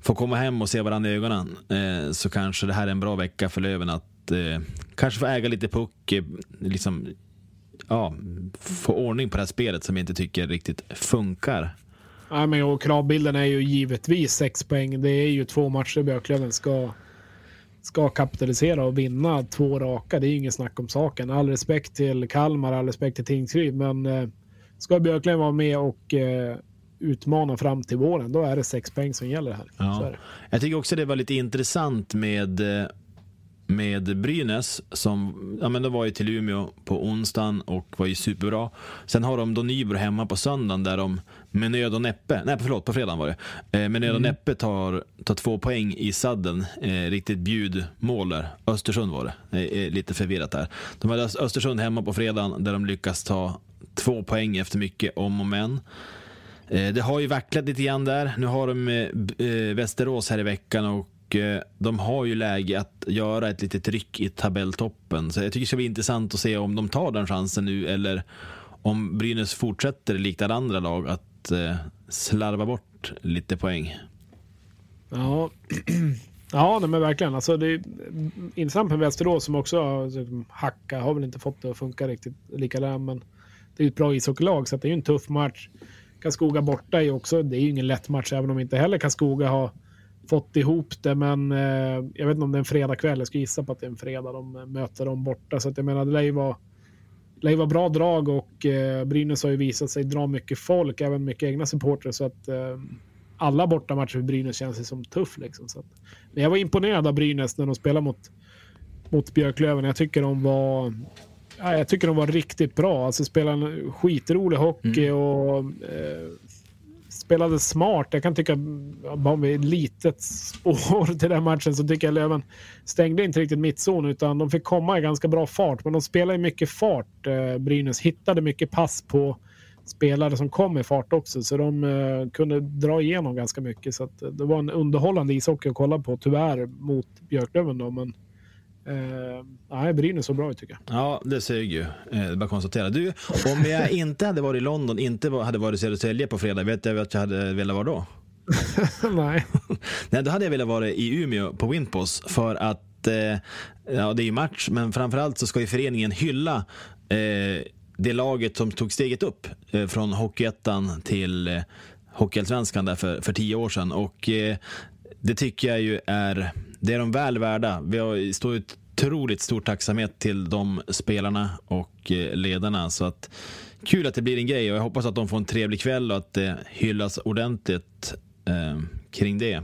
få komma hem och se varandra i ögonen eh, så kanske det här är en bra vecka för Löven att eh, kanske få äga lite puck, eh, liksom ja, få ordning på det här spelet som jag inte tycker riktigt funkar. Ja, men och kravbilden är ju givetvis sex poäng. Det är ju två matcher Björklöven ska, ska kapitalisera och vinna två raka. Det är ju ingen snack om saken. All respekt till Kalmar, all respekt till Tingsryd, men eh, ska Björklöven vara med och eh, utmana fram till våren, då är det sex poäng som gäller här. Ja. Jag tycker också det var lite intressant med, eh, med Brynäs som ja, men de var ju till Umeå på onsdagen och var ju superbra. Sen har de då Nybro hemma på söndagen där de med nöd och näppe, nej förlåt på fredagen var det, eh, med nöd och näppe tar, tar två poäng i sadden. Eh, riktigt bjudmål där. Östersund var det, eh, lite förvirrat där. De hade Ös- Östersund hemma på fredagen där de lyckas ta två poäng efter mycket om och men. Eh, Det har ju vacklat lite grann där. Nu har de eh, eh, Västerås här i veckan och eh, de har ju läge att göra ett litet ryck i tabelltoppen. Så jag tycker det ska bli intressant att se om de tar den chansen nu eller om Brynäs fortsätter likt alla andra lag att eh, slarva bort lite poäng. Ja, ja nej, men verkligen. Alltså, det är intressant med Västerås som också har typ, hackat. har väl inte fått det att funka riktigt likadant, men det är ju ett bra ishockeylag så det är ju en tuff match. Karlskoga borta är ju också, det är ju ingen lätt match även om inte heller Karlskoga har fått ihop det, men eh, jag vet inte om det är en fredagkväll. Jag ska gissa på att det är en fredag de eh, möter dem borta, så att jag menar det lär ju vara lär vara bra drag och eh, Brynäs har ju visat sig dra mycket folk, även mycket egna supportrar. Så att eh, alla bortamatcher för Brynäs känns ju som tuff. Liksom, så att, men jag var imponerad av Brynäs när de spelade mot, mot Björklöven. Jag tycker de var ja, jag tycker de var riktigt bra. Alltså spelade en skitrolig hockey och eh, spelade smart. Jag kan tycka, bara med ett litet spår till den matchen, så tycker jag Löven stängde inte riktigt mittzon, utan de fick komma i ganska bra fart. Men de spelade mycket fart, eh, Brynäs. Hittade mycket pass på spelare som kom i fart också, så de eh, kunde dra igenom ganska mycket. Så att, eh, det var en underhållande ishockey att kolla på, tyvärr, mot Björklöven. Då, men Eh, nej, Brynäs så bra ut tycker jag. Ja, det sög ju. Eh, det bara att konstatera. Du, om jag inte hade varit i London, inte hade varit i Södertälje på fredag, vet du vad jag hade velat vara då? nej. nej, då hade jag velat vara i Umeå på Winpos för att, eh, ja det är ju match, men framförallt så ska ju föreningen hylla eh, det laget som tog steget upp eh, från Hockeyettan till eh, Hockeyallsvenskan där för, för tio år sedan. Och eh, det tycker jag ju är, det är de väl värda. Vi har står ett otroligt stor tacksamhet till de spelarna och eh, ledarna. Så att, kul att det blir en grej och jag hoppas att de får en trevlig kväll och att det hyllas ordentligt eh, kring det.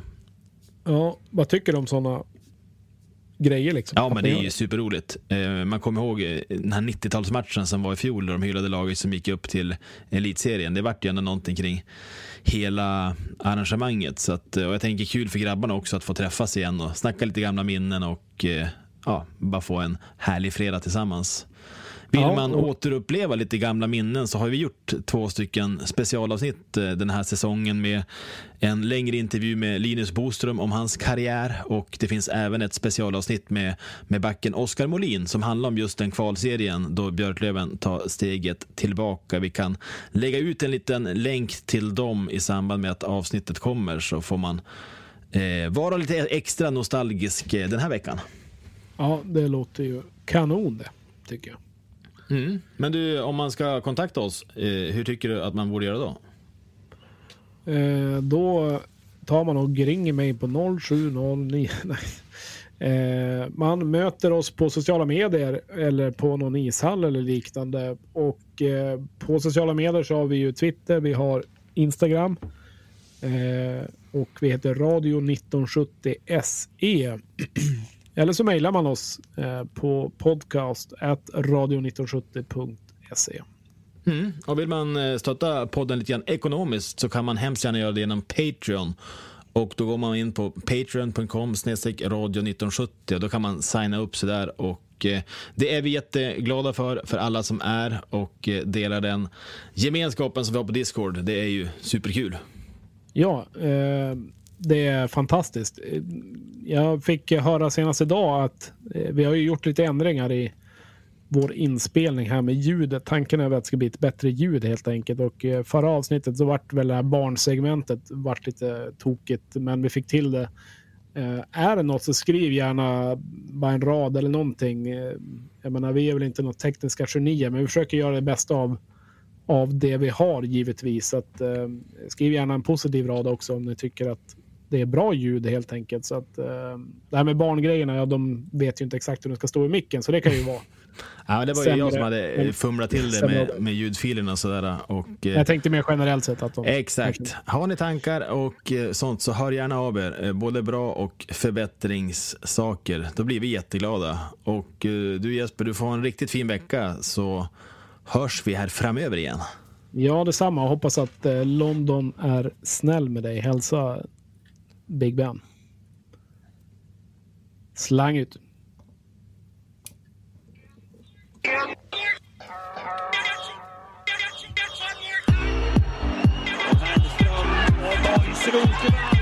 Ja, vad tycker du om sådana grejer? Liksom? Ja, men det är ju superroligt. Eh, man kommer ihåg eh, den här 90-talsmatchen som var i fjol där de hyllade laget som gick upp till elitserien. Det vart ju ändå någonting kring hela arrangemanget. Så att, och jag tänker kul för grabbarna också att få träffas igen och snacka lite gamla minnen och eh, ja, bara få en härlig fredag tillsammans. Vill ja, man återuppleva lite gamla minnen så har vi gjort två stycken specialavsnitt eh, den här säsongen med en längre intervju med Linus Boström om hans karriär och det finns även ett specialavsnitt med, med backen Oskar Molin som handlar om just den kvalserien då Björklöven tar steget tillbaka. Vi kan lägga ut en liten länk till dem i samband med att avsnittet kommer så får man eh, vara lite extra nostalgisk eh, den här veckan. Ja, det låter ju kanon det, tycker jag. Mm. Men du, om man ska kontakta oss, eh, hur tycker du att man borde göra då? Eh, då tar man och ringer mig på 0709. Eh, man möter oss på sociala medier eller på någon ishall eller liknande. Och eh, på sociala medier så har vi ju Twitter, vi har Instagram eh, och vi heter Radio 1970 SE. Eller så mejlar man oss eh, på podcast radio1970.se. Mm. Och vill man eh, stötta podden lite grann ekonomiskt så kan man hemskt gärna göra det genom Patreon. Och då går man in på patreon.com radio 1970 och då kan man signa upp sig där och eh, det är vi jätteglada för, för alla som är och delar den gemenskapen som vi har på Discord. Det är ju superkul. Ja, eh, det är fantastiskt. Jag fick höra senast idag att eh, vi har ju gjort lite ändringar i vår inspelning här med ljudet. Tanken är att det ska bli ett bättre ljud helt enkelt. Och eh, förra avsnittet så vart väl det här barnsegmentet vart lite tokigt, men vi fick till det. Eh, är det något så skriv gärna bara en rad eller någonting. Jag menar, vi är väl inte något tekniska genier, men vi försöker göra det bästa av, av det vi har givetvis. Så att, skriv gärna en positiv rad också om ni tycker att det är bra ljud helt enkelt. Så att, uh, det här med barngrejerna, ja, de vet ju inte exakt hur de ska stå i micken, så det kan ju vara. ja, det var ju jag som hade fumlat till det med, med ljudfilerna och sådär. Och, uh, jag tänkte mer generellt sett att de... Exakt. Har ni tankar och uh, sånt så hör gärna av er. både bra och förbättringssaker. Då blir vi jätteglada. Och du Jesper, du får ha en riktigt fin vecka så hörs vi här framöver igen. Ja, detsamma. Hoppas att London är snäll med dig. Hälsa Big Ben. Slang ut. Rosenberg